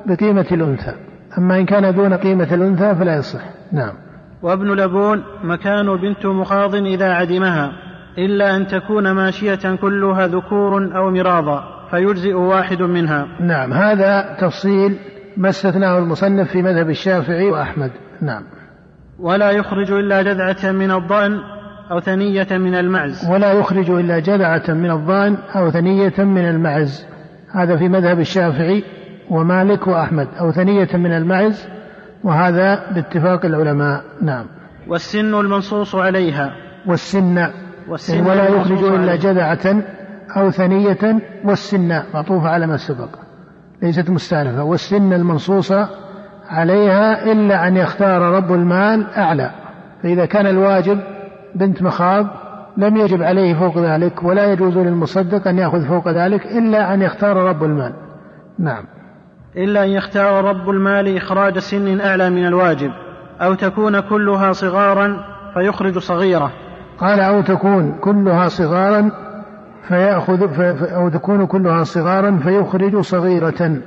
بقيمة الأنثى. أما إن كان دون قيمة الأنثى فلا يصح. نعم. وابن لبون مكان بنت مخاض إذا عدمها إلا أن تكون ماشية كلها ذكور أو مراضا فيجزئ واحد منها. نعم. هذا تفصيل ما استثناه المصنف في مذهب الشافعي وأحمد. نعم. ولا يخرج إلا جذعة من الضأن أو ثنية من المعز. ولا يخرج إلا جذعة من الضأن أو ثنية من المعز. هذا في مذهب الشافعي ومالك وأحمد أو ثنية من المعز وهذا باتفاق العلماء. نعم. والسن المنصوص عليها. والسن, والسن ولا يخرج إلا جذعة أو ثنية والسن معطوفة على ما سبق. ليست مستأنفة. والسن المنصوصة عليها إلا أن يختار رب المال أعلى. فإذا كان الواجب بنت مخاض لم يجب عليه فوق ذلك ولا يجوز للمصدق أن يأخذ فوق ذلك إلا أن يختار رب المال. نعم. إلا أن يختار رب المال إخراج سن أعلى من الواجب أو تكون كلها صغارا فيخرج صغيرة. قال أو تكون كلها صغارا فيأخذ أو تكون كلها صغارا فيخرج صغيرة.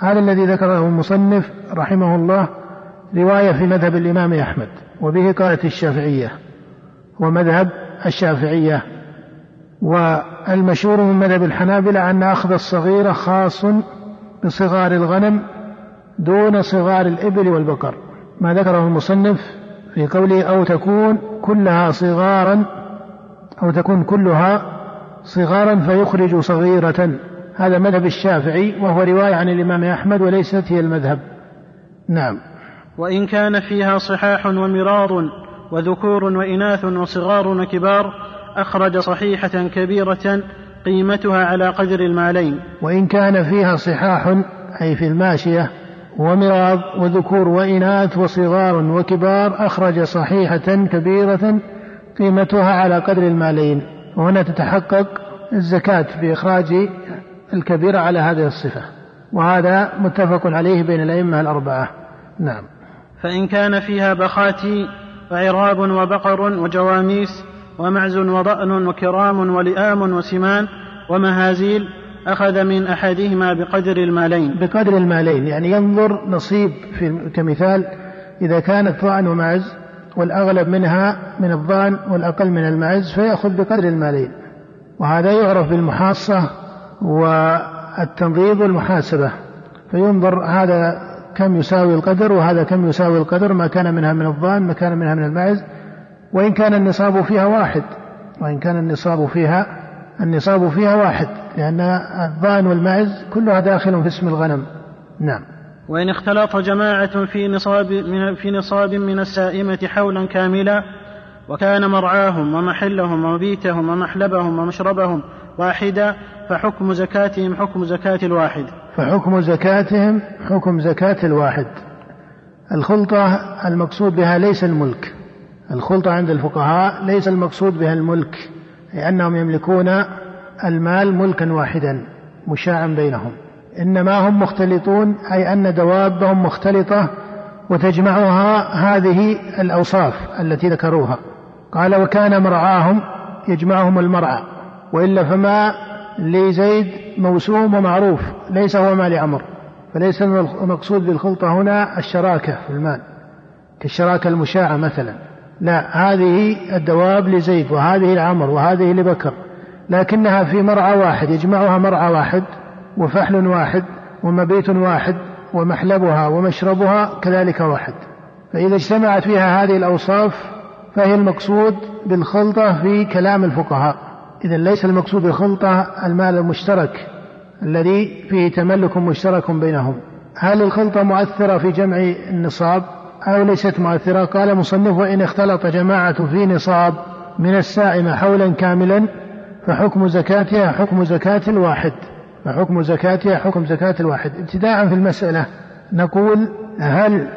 هذا الذي ذكره المصنف رحمه الله رواية في مذهب الإمام أحمد وبه قالت الشافعية ومذهب الشافعية. والمشهور من مذهب الحنابلة أن أخذ الصغيرة خاص بصغار الغنم دون صغار الإبل والبقر. ما ذكره المصنف في قوله أو تكون كلها صغارا أو تكون كلها صغارا فيخرج صغيرة. هذا مذهب الشافعي وهو رواية عن الإمام أحمد وليست هي المذهب. نعم. وإن كان فيها صحاح ومراض وذكور وإناث وصغار وكبار أخرج صحيحة كبيرة قيمتها على قدر المالين وإن كان فيها صحاح أي في الماشية ومراض وذكور وإناث وصغار وكبار أخرج صحيحة كبيرة قيمتها على قدر المالين وهنا تتحقق الزكاة بإخراج الكبيرة على هذه الصفة وهذا متفق عليه بين الأئمة الأربعة. نعم. فإن كان فيها بخاتي وعراب وبقر وجواميس ومعز وضأن وكرام ولئام وسمان ومهازيل أخذ من أحدهما بقدر المالين. بقدر المالين يعني ينظر نصيب في كمثال إذا كانت ضأن ومعز والأغلب منها من الضأن والأقل من المعز فيأخذ بقدر المالين. وهذا يعرف بالمحاصة والتنظيف والمحاسبة فينظر هذا كم يساوي القدر وهذا كم يساوي القدر ما كان منها من الضان ما كان منها من المعز وإن كان النصاب فيها واحد وإن كان النصاب فيها النصاب فيها واحد لأن الضان والمعز كلها داخل في اسم الغنم. نعم. وإن اختلط جماعة في نصاب من في نصاب من السائمة حولا كاملا وكان مرعاهم ومحلهم ومبيتهم ومحلبهم ومشربهم واحدا فحكم زكاتهم حكم زكاة الواحد. فحكم زكاتهم حكم زكاة الواحد. الخلطة المقصود بها ليس الملك. الخلطة عند الفقهاء ليس المقصود بها الملك لأنهم يملكون المال ملكا واحدا مشاعا بينهم. إنما هم مختلطون أي أن دوابهم مختلطة وتجمعها هذه الأوصاف التي ذكروها. قال وكان مرعاهم يجمعهم المرعى وإلا فما لزيد موسوم ومعروف ليس هو مال عمر فليس المقصود بالخلطة هنا الشراكة في المال كالشراكة المشاعة مثلا. لا هذه الدواب لزيد وهذه لعمر وهذه لبكر لكنها في مرعى واحد يجمعها مرعى واحد وفحل واحد ومبيت واحد ومحلبها ومشربها كذلك واحد. فإذا اجتمعت فيها هذه الأوصاف فهي المقصود بالخلطة في كلام الفقهاء. إذا ليس المقصود بالخلطة المال المشترك الذي فيه تملك مشترك بينهم. هل الخلطة مؤثرة في جمع النصاب؟ أو ليست مؤثرة؟ قال مصنف وإن اختلط جماعة في نصاب من السائمة حولا كاملا فحكم زكاتها حكم زكاة الواحد. فحكم زكاتها حكم زكاة الواحد. ابتداء في المسألة نقول هل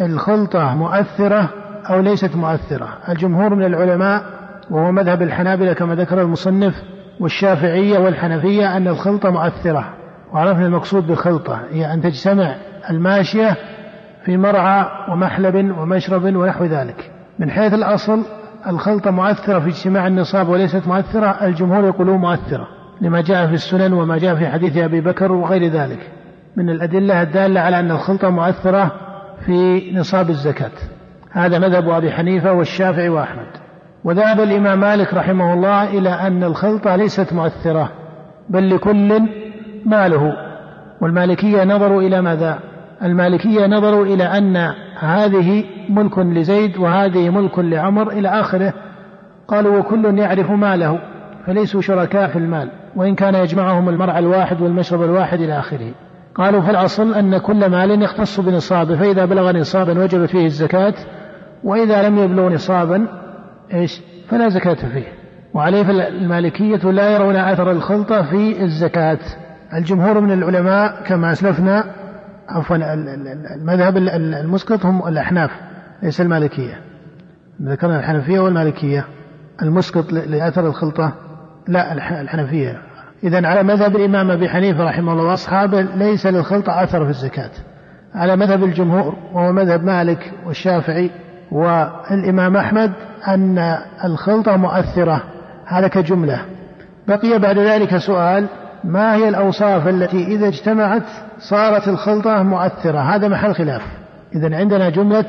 الخلطة مؤثرة أو ليست مؤثرة؟ الجمهور من العلماء وهو مذهب الحنابلة كما ذكر المصنف والشافعية والحنفية أن الخلطة مؤثرة وعرفنا المقصود بالخلطة هي أن تجتمع الماشية في مرعى ومحلب ومشرب ونحو ذلك. من حيث الأصل الخلطة مؤثرة في اجتماع النصاب وليست مؤثرة الجمهور يقولون مؤثرة لما جاء في السنن وما جاء في حديث أبي بكر وغير ذلك. من الأدلة الدالة على أن الخلطة مؤثرة في نصاب الزكاة. هذا مذهب أبي حنيفة والشافعي وأحمد. وذهب الإمام مالك رحمه الله إلى أن الخلطة ليست مؤثرة بل لكل ماله. والمالكية نظروا إلى ماذا؟ المالكية نظروا إلى أن هذه ملك لزيد وهذه ملك لعمر إلى آخره. قالوا وكل يعرف ماله فليسوا شركاء في المال وإن كان يجمعهم المرعى الواحد والمشرب الواحد إلى آخره. قالوا في الأصل أن كل مال يختص بنصابه فإذا بلغ نصابا وجبت فيه الزكاة وإذا لم يبلغ نصابا إيش؟ فلا زكاة فيه. وعليه فالمالكية لا يرون أثر الخلطة في الزكاة. الجمهور من العلماء كما أسلفنا عفوا المذهب المسقط هم الأحناف ليس المالكية. ذكرنا الحنفية والمالكية. المسقط لأثر الخلطة لا الحنفية. إذا على مذهب الإمام أبي حنيفة رحمه الله وأصحابه ليس للخلطة أثر في الزكاة. على مذهب الجمهور وهو مذهب مالك والشافعي والإمام أحمد أن الخلطة مؤثرة هذا كجملة. بقي بعد ذلك سؤال ما هي الأوصاف التي إذا اجتمعت صارت الخلطة مؤثرة؟ هذا محل خلاف. إذا عندنا جملة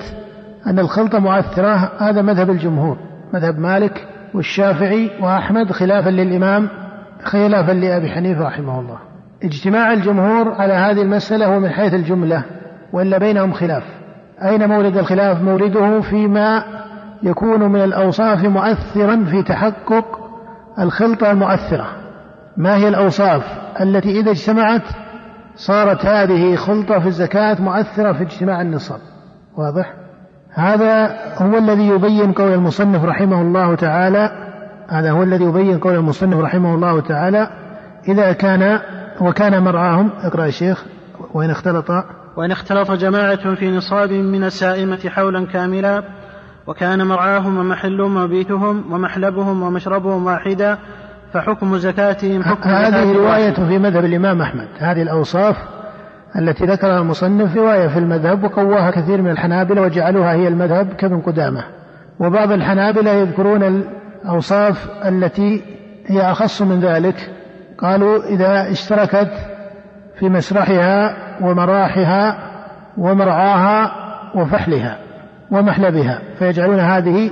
أن الخلطة مؤثرة هذا مذهب الجمهور مذهب مالك والشافعي وأحمد خلافا للإمام خلافا لأبي حنيفة رحمه الله. اجتماع الجمهور على هذه المسألة هو من حيث الجملة وإلا بينهم خلاف. أين مورد الخلاف؟ مورده فيما يكون من الأوصاف مؤثرا في تحقق الخلطة المؤثرة. ما هي الأوصاف التي إذا اجتمعت صارت هذه خلطة في الزكاة مؤثرة في اجتماع النصاب؟ واضح؟ هذا هو الذي يبين قول المصنف رحمه الله تعالى هذا هو الذي يبين قول المصنف رحمه الله تعالى إذا كان وكان مرعاهم اقرأ يا شيخ وإن اختلط وإن اختلط جماعة في نصاب من السائمة حولا كاملا وكان مرعاهم ومحلهم وبيتهم ومحلبهم ومشربهم واحدا فحكم زكاتهم حكم هذه رواية في مذهب الإمام أحمد. هذه الأوصاف التي ذكرها المصنف رواية في المذهب وقواها كثير من الحنابلة وجعلوها هي المذهب كابن قدامة. وبعض الحنابلة يذكرون الأوصاف التي هي أخص من ذلك. قالوا إذا اشتركت في مسرحها ومراحها ومرعاها وفحلها ومحلبها فيجعلون هذه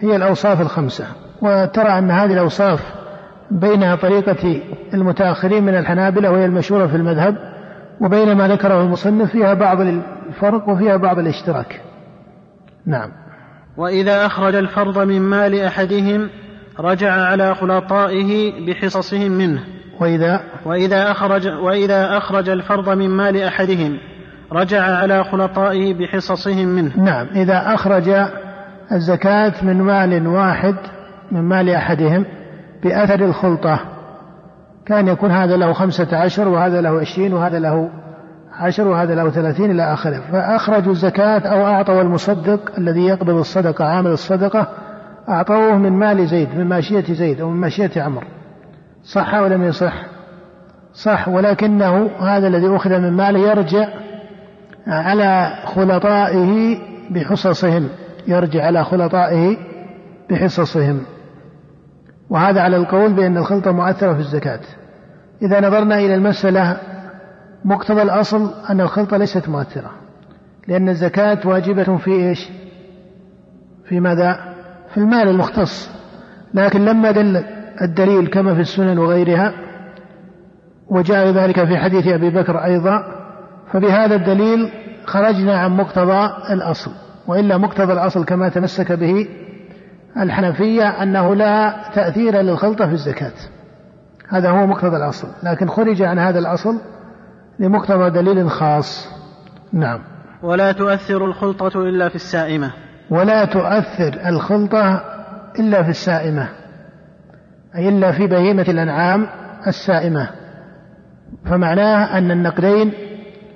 هي الأوصاف الخمسة. وترى أن هذه الأوصاف بين طريقة المتأخرين من الحنابلة وهي المشهورة في المذهب وبين ما ذكره المصنف فيها بعض الفرق وفيها بعض الاشتراك. نعم. وإذا أخرج الفرض من مال أحدهم رجع على خلطائه بحصصهم منه. وإذا وإذا أخرج وإذا أخرج الفرض من مال أحدهم رجع على خلطائه بحصصهم منه. نعم إذا أخرج الزكاة من مال واحد من مال أحدهم بأثر الخلطة كان يكون هذا له خمسة عشر وهذا له عشرين وهذا له عشر وهذا له ثلاثين إلى آخره. فأخرجوا الزكاة أو أعطوا المصدق الذي يقبض الصدقة عامل الصدقة أعطوه من مال زيد من ماشية زيد أو من ماشية عمر صح أو لم يصح؟ صح ولكنه هذا الذي أخذ من ماله يرجع على خلطائه بحصصهم يرجع على خلطائه بحصصهم. وهذا على القول بأن الخلطة مؤثرة في الزكاة. إذا نظرنا إلى المسألة مقتضى الأصل أن الخلطة ليست مؤثرة. لأن الزكاة واجبة في إيش؟ في ماذا؟ في المال المختص. لكن لما دل الدليل كما في السنن وغيرها وجاء ذلك في حديث أبي بكر أيضا فبهذا الدليل خرجنا عن مقتضى الأصل وإلا مقتضى الأصل كما تمسك به الحنفية أنه لا تأثير للخلطة في الزكاة. هذا هو مقتضى الأصل لكن خرج عن هذا الأصل لمقتضى دليل خاص. نعم. ولا تؤثر الخلطة إلا في السائمة. ولا تؤثر الخلطة إلا في السائمة. أي إلا في بهيمة الأنعام السائمة. فمعناه أن النقدين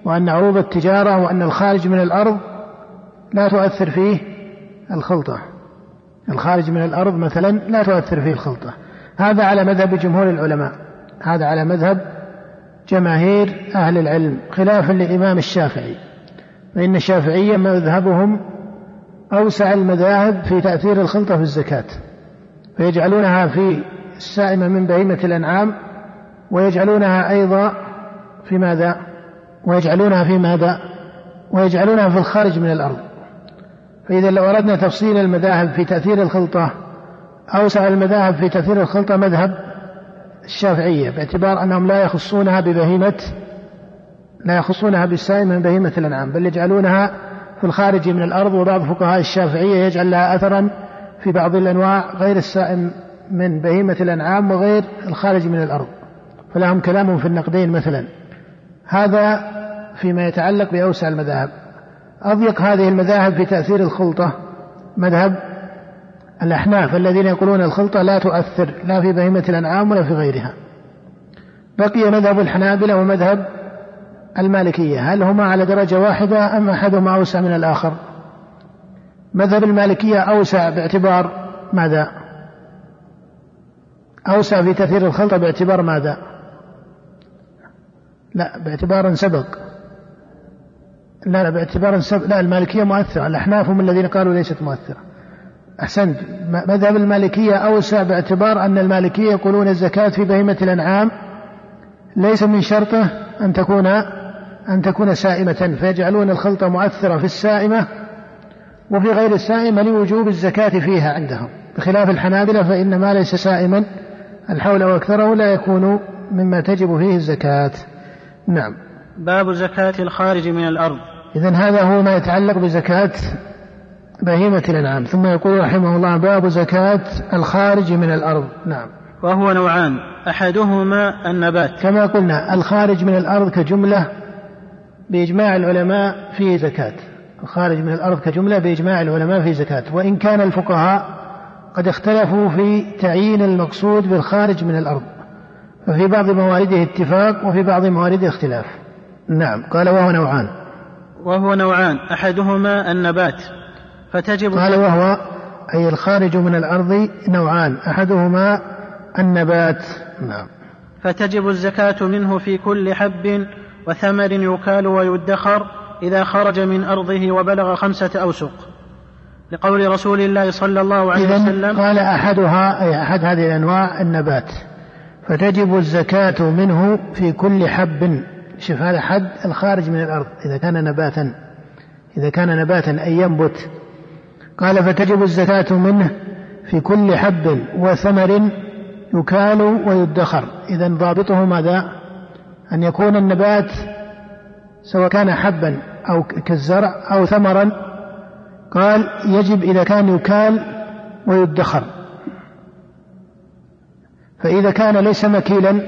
وأن عروض التجارة وأن الخارج من الأرض لا تؤثر فيه الخلطة. الخارج من الأرض مثلا لا تؤثر فيه الخلطة. هذا على مذهب جمهور العلماء. هذا على مذهب جماهير أهل العلم خلافا للإمام الشافعي. فإن الشافعية مذهبهم أوسع المذاهب في تأثير الخلطة في الزكاة. فيجعلونها في السائمة من بهيمة الأنعام ويجعلونها أيضا في ماذا؟ ويجعلونها في ماذا؟ ويجعلونها في الخارج من الأرض فإذا لو أردنا تفصيل المذاهب في تأثير الخلطة أوسع المذاهب في تأثير الخلطة مذهب الشافعية باعتبار أنهم لا يخصونها ببهيمة لا يخصونها بالسائم من بهيمة الأنعام بل يجعلونها في الخارج من الأرض وبعض فقهاء الشافعية يجعل لها أثرا في بعض الأنواع غير السائم من بهيمة الأنعام وغير الخارج من الأرض فلهم كلام في النقدين مثلا. هذا فيما يتعلق بأوسع المذاهب. أضيق هذه المذاهب في تأثير الخلطة مذهب الأحناف الذين يقولون الخلطة لا تؤثر لا في بهيمة الأنعام ولا في غيرها. بقي مذهب الحنابلة ومذهب المالكية. هل هما على درجة واحدة أم أحدهما أوسع من الآخر؟ مذهب المالكية أوسع باعتبار ماذا؟ أوسع في تأثير الخلطة باعتبار ماذا؟ لا باعتبار سبق. لا لا باعتبار سبق. لا المالكية مؤثرة. الأحناف هم الذين قالوا ليست مؤثرة. أحسنت. مذهب المالكية أوسع باعتبار أن المالكية يقولون الزكاة في بهيمة الأنعام ليس من شرطه أن تكون أن تكون سائمة فيجعلون الخلطة مؤثرة في السائمة وفي غير السائمة لوجوب الزكاة فيها عندهم. بخلاف الحنابلة فإن ما ليس سائما الحول وأكثره لا يكون مما تجب فيه الزكاة. نعم. باب زكاة الخارج من الأرض. إذا هذا هو ما يتعلق بزكاة بهيمة الأنعام. ثم يقول رحمه الله باب زكاة الخارج من الأرض. نعم. وهو نوعان. أحدهما النبات. كما قلنا الخارج من الأرض كجملة بإجماع العلماء فيه زكاة. الخارج من الأرض كجملة بإجماع العلماء فيه زكاة. وإن كان الفقهاء قد اختلفوا في تعيين المقصود بالخارج من الأرض ففي بعض موارده اتفاق وفي بعض موارده اختلاف. نعم قال وهو نوعان. وهو نوعان أحدهما النبات فتجب قال وهو أي الخارج من الأرض نوعان أحدهما النبات. نعم. فتجب الزكاة منه في كل حب وثمر يكال ويدخر إذا خرج من أرضه وبلغ خمسة أوسق. لقول رسول الله صلى الله عليه وسلم قال أحدها أي أحد هذه الأنواع النبات. فتجب الزكاة منه في كل حب. شوف هذا حد الخارج من الأرض إذا كان نباتا. إذا كان نباتا أي ينبت. قال فتجب الزكاة منه في كل حب وثمر يكال ويدخر. إذا ضابطه ماذا؟ أن يكون النبات سواء كان حبا أو كالزرع أو ثمرا قال يجب إذا كان يكال ويدخر. فإذا كان ليس مكيلا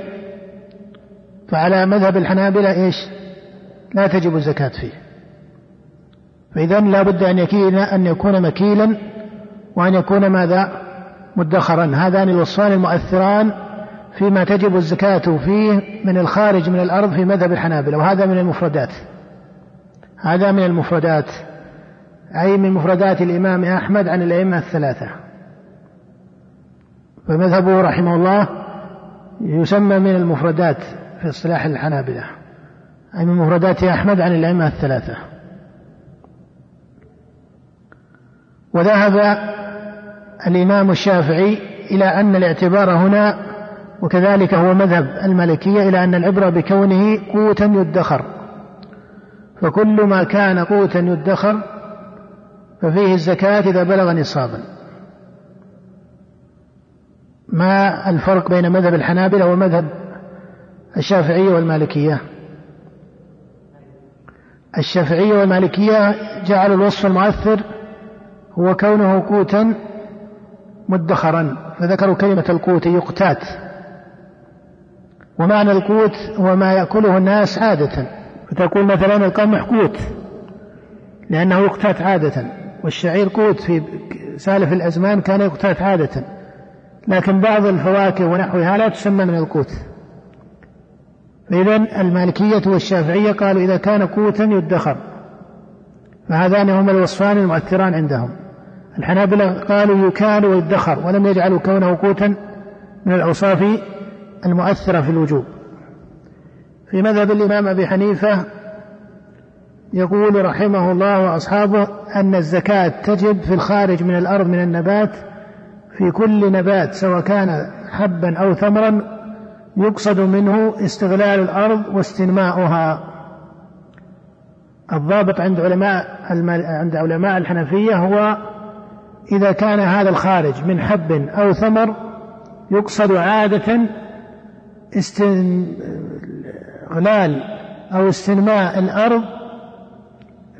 فعلى مذهب الحنابلة إيش؟ لا تجب الزكاة فيه. فإذا لا بد أن يكين أن يكون مكيلا وأن يكون ماذا؟ مدخرا. هذان الوصفان المؤثران فيما تجب الزكاة فيه من الخارج من الأرض في مذهب الحنابلة وهذا من المفردات. هذا من المفردات. أي من مفردات الإمام أحمد عن الأئمة الثلاثة. فمذهبه رحمه الله يسمى من المفردات في اصطلاح الحنابلة. أي من مفردات أحمد عن الأئمة الثلاثة. وذهب الإمام الشافعي إلى أن الاعتبار هنا وكذلك هو مذهب المالكية إلى أن العبرة بكونه قوتا يدخر. فكل ما كان قوتا يدخر ففيه الزكاة إذا بلغ نصابا. ما الفرق بين مذهب الحنابلة ومذهب الشافعية والمالكية؟ الشافعية والمالكية جعلوا الوصف المؤثر هو كونه قوتا مدخرا فذكروا كلمة القوت يقتات. ومعنى القوت هو ما يأكله الناس عادة. فتقول مثلا القمح قوت لأنه يقتات عادة. والشعير قوت في سالف الأزمان كان يقتات عادة لكن بعض الفواكه ونحوها لا تسمى من القوت. فإذا المالكية والشافعية قالوا إذا كان قوتا يدخر فهذان هما الوصفان المؤثران عندهم. الحنابلة قالوا يكال ويدخر ولم يجعلوا كونه قوتا من الأوصاف المؤثرة في الوجوب. في مذهب الإمام أبي حنيفة يقول رحمه الله وأصحابه أن الزكاة تجب في الخارج من الأرض من النبات في كل نبات سواء كان حبا أو ثمرا يقصد منه استغلال الأرض واستنماؤها. الضابط عند علماء عند علماء الحنفية هو إذا كان هذا الخارج من حب أو ثمر يقصد عادة استغلال أو استنماء الأرض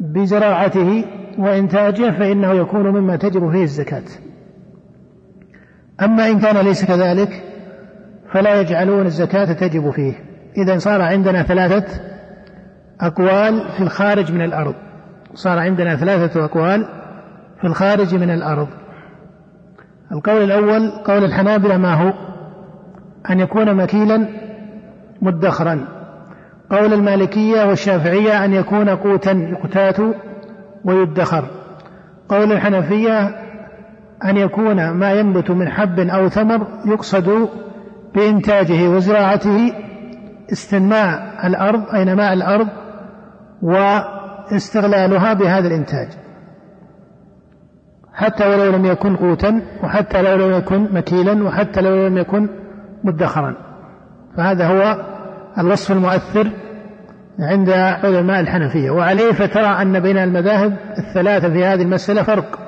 بزراعته وإنتاجه فإنه يكون مما تجب فيه الزكاة. أما إن كان ليس كذلك فلا يجعلون الزكاة تجب فيه. إذا صار عندنا ثلاثة أقوال في الخارج من الأرض. صار عندنا ثلاثة أقوال في الخارج من الأرض. القول الأول قول الحنابلة ما هو؟ أن يكون مكيلا مدخرا. قول المالكية والشافعية أن يكون قوتا يقتات ويدخر. قول الحنفية أن يكون ما ينبت من حب أو ثمر يقصد بإنتاجه وزراعته استنماء الأرض أي نماء الأرض واستغلالها بهذا الإنتاج. حتى ولو لم يكن قوتا وحتى لو لم يكن مكيلا وحتى لو لم يكن مدخرا. فهذا هو الوصف المؤثر عند علماء الحنفية. وعليه فترى أن بين المذاهب الثلاثة في هذه المسألة فرق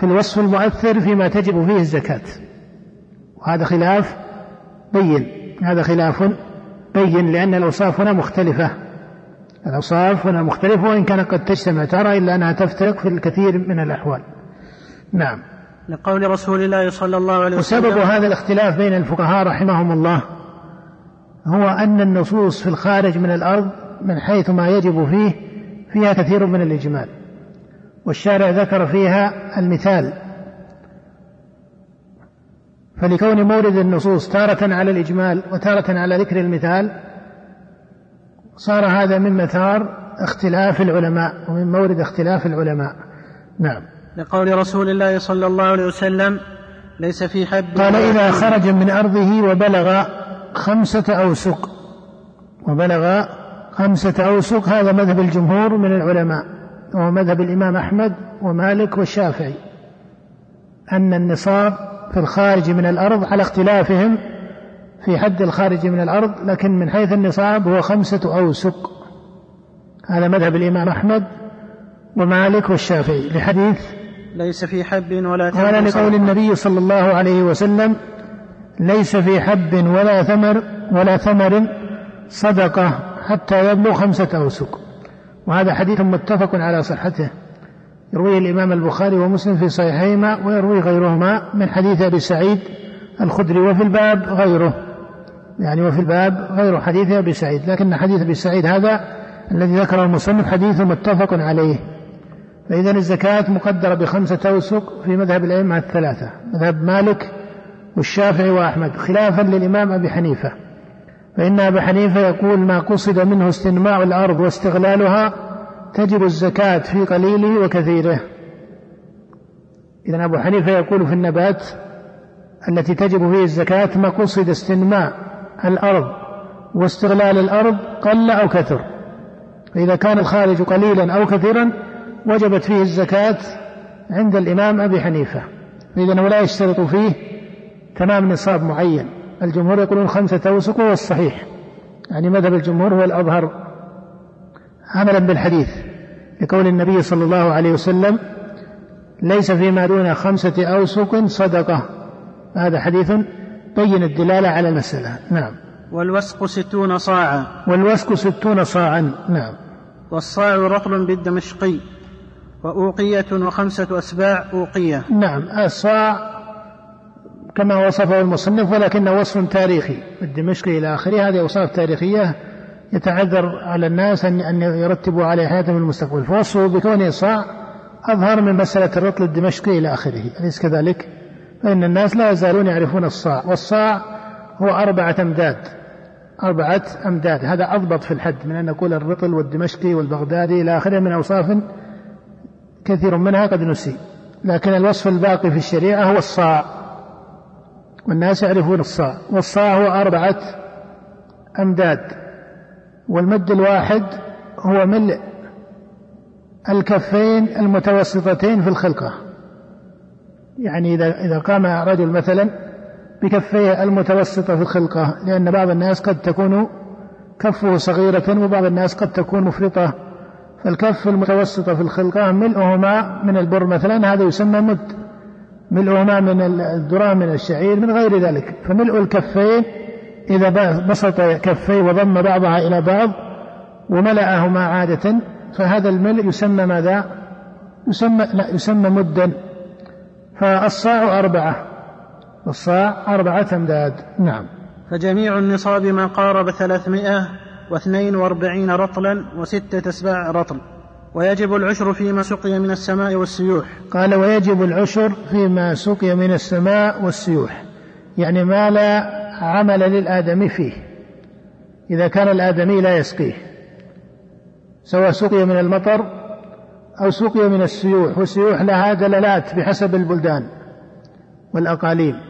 في الوصف المؤثر فيما تجب فيه الزكاة. وهذا خلاف بين هذا خلاف بين لأن الأوصاف هنا مختلفة. الأوصاف هنا مختلفة وإن كانت قد تجتمع ترى إلا أنها تفترق في الكثير من الأحوال. نعم. لقول رسول الله صلى الله عليه وسلم وسبب هذا الاختلاف بين الفقهاء رحمهم الله هو أن النصوص في الخارج من الأرض من حيث ما يجب فيه فيها كثير من الإجمال. والشارع ذكر فيها المثال. فلكون مورد النصوص تارة على الإجمال وتارة على ذكر المثال صار هذا من مثار اختلاف العلماء ومن مورد اختلاف العلماء. نعم. لقول رسول الله صلى الله عليه وسلم ليس في حب قال إذا خرج من أرضه وبلغ خمسة أوسق وبلغ خمسة أوسق هذا مذهب الجمهور من العلماء وهو مذهب الإمام أحمد ومالك والشافعي أن النصاب في الخارج من الأرض على اختلافهم في حد الخارج من الأرض لكن من حيث النصاب هو خمسة أوسق. هذا مذهب الإمام أحمد ومالك والشافعي. لحديث ليس في حب ولا ولا لقول النبي صلى الله عليه وسلم ليس في حب ولا ثمر ولا ثمر صدقة حتى يبلغ خمسة أوسق وهذا حديث متفق على صحته. يرويه الإمام البخاري ومسلم في صحيحيهما ويروي غيرهما من حديث أبي سعيد الخدري وفي الباب غيره. يعني وفي الباب غير حديث أبي سعيد. لكن حديث أبي سعيد هذا الذي ذكره المصنف حديث متفق عليه. فإذا الزكاة مقدرة بخمسة أوسق في مذهب الأئمة الثلاثة. مذهب مالك والشافعي وأحمد خلافا للإمام أبي حنيفة. فإن أبا حنيفة يقول ما قصد منه استنماء الأرض واستغلالها تجب الزكاة في قليله وكثيره. إذا أبو حنيفة يقول في النبات التي تجب فيه الزكاة ما قصد استنماء الأرض واستغلال الأرض قل أو كثر. فإذا كان الخارج قليلا أو كثيرا وجبت فيه الزكاة عند الإمام أبي حنيفة. إذا ولا يشترط فيه تمام نصاب معين. الجمهور يقولون خمسة أوسق وهو الصحيح. يعني مذهب الجمهور هو الأظهر. عملا بالحديث لقول النبي صلى الله عليه وسلم ليس فيما دون خمسة أوسق صدقة. هذا حديث بين الدلالة على المسألة. نعم. والوسق ستون صاعا. والوسق ستون صاعا. نعم. والصاع رطل بالدمشقي. وأوقية وخمسة أسباع أوقية. نعم. الصاع كما وصفه المصنف ولكنه وصف تاريخي. الدمشقي إلى آخره هذه أوصاف تاريخية يتعذر على الناس أن يرتبوا عليه حياتهم المستقبل. فوصفه بكونه صاع أظهر من مسألة الرطل الدمشقي إلى آخره. أليس كذلك؟ فإن الناس لا يزالون يعرفون الصاع والصاع هو أربعة أمداد. أربعة أمداد. هذا أضبط في الحد من أن نقول الرطل والدمشقي والبغدادي إلى آخره من أوصاف كثير منها قد نسي. لكن الوصف الباقي في الشريعة هو الصاع. والناس يعرفون الصاع. والصاع هو أربعة أمداد. والمد الواحد هو ملء الكفين المتوسطتين في الخلقة. يعني إذا إذا قام رجل مثلا بكفيه المتوسطة في الخلقة لأن بعض الناس قد تكون كفه صغيرة وبعض الناس قد تكون مفرطة. فالكف المتوسطة في الخلقة ملؤهما من البر مثلا هذا يسمى مد. ملؤهما من الذرة من الشعير من غير ذلك. فملء الكفين إذا بسط كفيه وضم بعضها إلى بعض وملأهما عادة فهذا الملء يسمى ماذا؟ يسمى لا يسمى مدا. فالصاع أربعة. الصاع أربعة أمداد. نعم. فجميع النصاب ما قارب ثلاثمائة واثنين وأربعين رطلا وستة أسباع رطل. ويجب العشر فيما سقي من السماء والسيوح. قال ويجب العشر فيما سقي من السماء والسيوح. يعني ما لا عمل للآدمي فيه. إذا كان الآدمي لا يسقيه. سواء سقي من المطر أو سقي من السيوح والسيوح لها دلالات بحسب البلدان والأقاليم.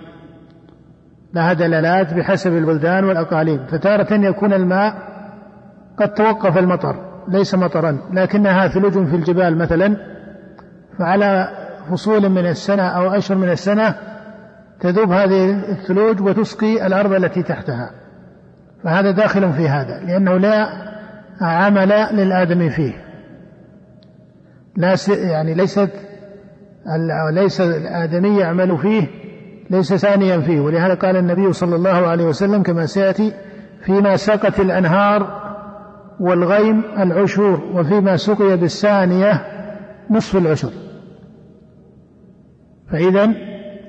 لها دلالات بحسب البلدان والأقاليم. فتارة يكون الماء قد توقف المطر. ليس مطرا لكنها ثلوج في الجبال مثلا فعلى فصول من السنة أو أشهر من السنة تذوب هذه الثلوج وتسقي الأرض التي تحتها. فهذا داخل في هذا لأنه لا عمل للآدمي فيه. لا يعني ليست ليس الآدمي يعمل فيه ليس ثانيا فيه. ولهذا قال النبي صلى الله عليه وسلم كما سيأتي فيما سقت الأنهار والغيم العشور وفيما سقي بالثانية نصف العشر. فإذا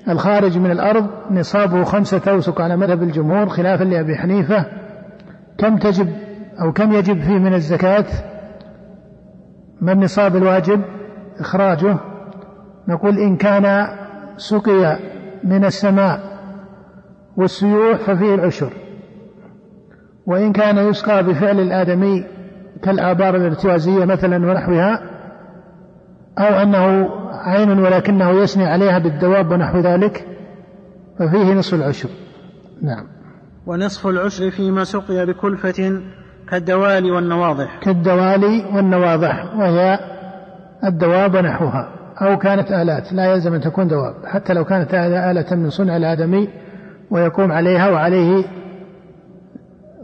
الخارج من الأرض نصابه خمسة أوسق على مذهب الجمهور خلافا لأبي حنيفة. كم تجب أو كم يجب فيه من الزكاة؟ ما النصاب الواجب؟ إخراجه نقول إن كان سقي من السماء والسيوح ففيه العشر. وإن كان يسقى بفعل الآدمي كالآبار الارتوازية مثلا ونحوها أو أنه عين ولكنه يسني عليها بالدواب ونحو ذلك ففيه نصف العشر. نعم. ونصف العشر فيما سقي بكلفة كالدوالي والنواضح. كالدوالي والنواضح وهي الدواب ونحوها أو كانت آلات لا يلزم أن تكون دواب حتى لو كانت آلة من صنع الآدمي ويقوم عليها وعليه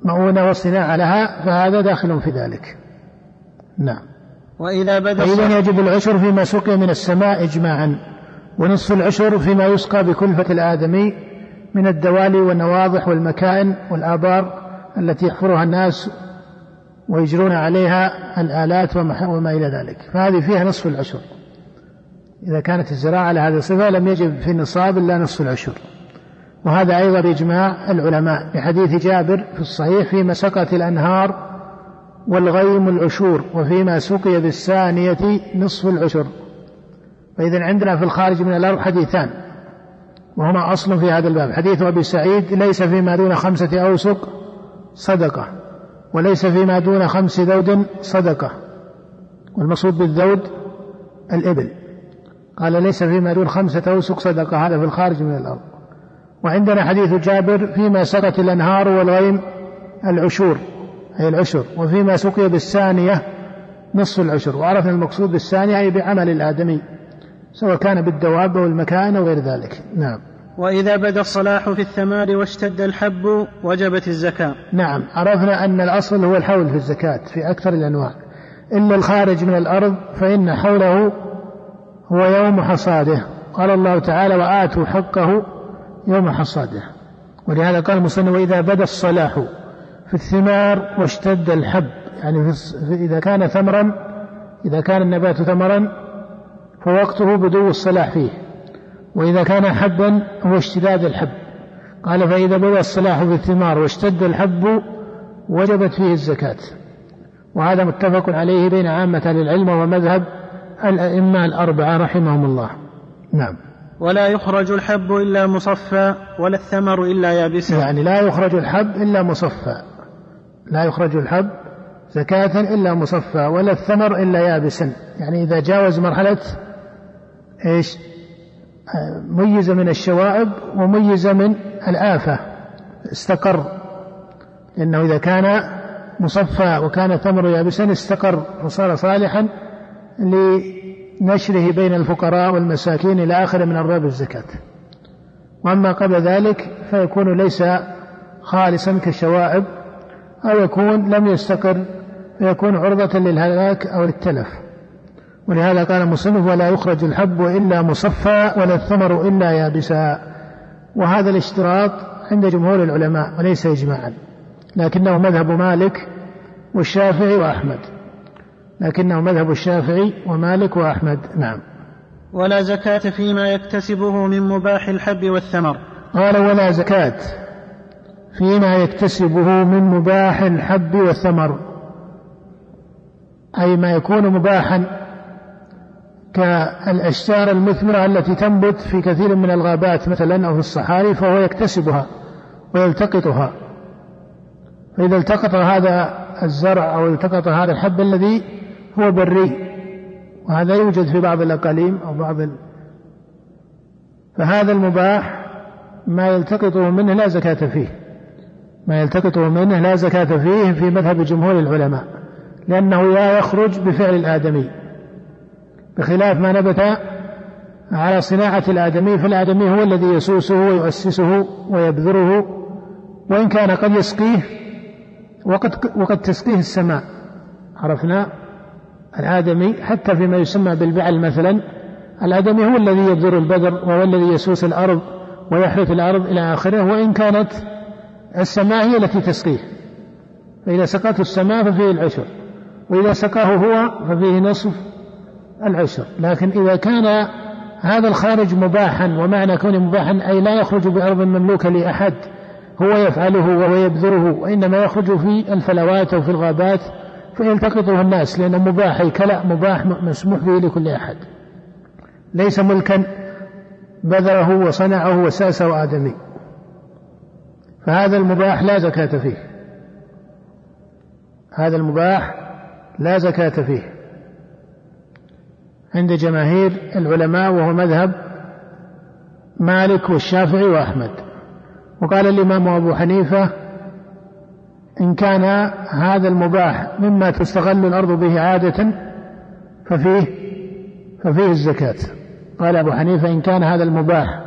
مؤونة والصناعة لها فهذا داخل في ذلك. نعم. وإذا بدأ فإذا يجب العشر فيما سقي من السماء إجماعا ونصف العشر فيما يسقى بكلفة الآدمي من الدوالي والنواضح والمكائن والآبار التي يحفرها الناس ويجرون عليها الآلات وما إلى ذلك. فهذه فيها نصف العشر. إذا كانت الزراعة على هذه الصفة لم يجب في النصاب إلا نصف العشر. وهذا أيضا إجماع العلماء بحديث جابر في الصحيح فيما سقت الأنهار والغيم العشور وفيما سقي بالثانية نصف العشر. فإذا عندنا في الخارج من الأرض حديثان وهما أصل في هذا الباب. حديث أبي سعيد ليس فيما دون خمسة أوسق صدقة وليس فيما دون خمس ذود صدقة والمقصود بالذود الإبل. قال ليس فيما دون خمسة أوسق صدقة هذا في الخارج من الأرض. وعندنا حديث جابر فيما سقت الأنهار والغيم العشور أي العشر وفيما سقي بالثانية نصف العشر وعرفنا المقصود بالثانية أي بعمل الآدمي سواء كان بالدواب أو المكان أو غير ذلك. نعم. وإذا بدا الصلاح في الثمار واشتد الحب وجبت الزكاة. نعم. عرفنا أن الأصل هو الحول في الزكاة في أكثر الأنواع. إلا الخارج من الأرض فإن حوله هو يوم حصاده. قال الله تعالى وآتوا حقه يوم حصاده. ولهذا قال المصنف وإذا بدا الصلاح في الثمار واشتد الحب يعني إذا كان ثمرا إذا كان النبات ثمرا فوقته بدو الصلاح فيه. وإذا كان حبا هو اشتداد الحب. قال فإذا بدا الصلاح في الثمار واشتد الحب وجبت فيه الزكاة. وهذا متفق عليه بين عامة العلم ومذهب الأئمة الأربعة رحمهم الله. نعم. ولا يخرج الحب إلا مصفى ولا الثمر إلا يابسا يعني لا يخرج الحب إلا مصفى. لا يخرج الحب زكاة إلا مصفى ولا الثمر إلا يابسا يعني إذا جاوز مرحلة إيش؟ ميز من الشوائب وميز من الآفة. استقر. لأنه إذا كان مصفى وكان الثمر يابسا استقر وصار صالحا لنشره بين الفقراء والمساكين إلى آخر من أرباب الزكاة. وأما قبل ذلك فيكون ليس خالصا كالشوائب أو يكون لم يستقر فيكون عرضة للهلاك أو للتلف. ولهذا قال المصنف ولا يخرج الحب إلا مصفى ولا الثمر إلا يابسا. وهذا الاشتراط عند جمهور العلماء وليس إجماعا. لكنه مذهب مالك والشافعي وأحمد. لكنه مذهب الشافعي ومالك وأحمد. نعم. ولا زكاة فيما يكتسبه من مباح الحب والثمر. قال ولا زكاة فيما يكتسبه من مباح الحب والثمر. أي ما يكون مباحا كالأشجار المثمرة التي تنبت في كثير من الغابات مثلا أو في الصحاري فهو يكتسبها ويلتقطها. فإذا التقط هذا الزرع أو التقط هذا الحب الذي هو بري وهذا يوجد في بعض الأقاليم أو بعض ال... فهذا المباح ما يلتقطه منه لا زكاة فيه. ما يلتقطه منه لا زكاة فيه في مذهب جمهور العلماء لأنه لا يخرج بفعل الآدمي. بخلاف ما نبت على صناعة الآدمي فالآدمي هو الذي يسوسه ويؤسسه ويبذره وإن كان قد يسقيه وقد وقد تسقيه السماء. عرفنا؟ الآدمي حتى فيما يسمى بالبعل مثلا الآدمي هو الذي يبذر البذر وهو الذي يسوس الأرض ويحرث الأرض إلى آخره وإن كانت السماء هي التي تسقيه. فإذا سقته السماء ففيه العشر وإذا سقاه هو ففيه نصف العشر. لكن إذا كان هذا الخارج مباحا ومعنى كونه مباحا أي لا يخرج بأرض مملوكة لأحد هو يفعله وهو يبذره وإنما يخرج في الفلوات أو في الغابات فيلتقطه الناس لأنه مباح كلأ مباح مسموح به لكل أحد. ليس ملكا بذره وصنعه وساسه آدمي فهذا المباح لا زكاة فيه. هذا المباح لا زكاة فيه. عند جماهير العلماء وهو مذهب مالك والشافعي وأحمد. وقال الإمام أبو حنيفة إن كان هذا المباح مما تستغل الأرض به عادة ففيه ففيه الزكاة. قال أبو حنيفة إن كان هذا المباح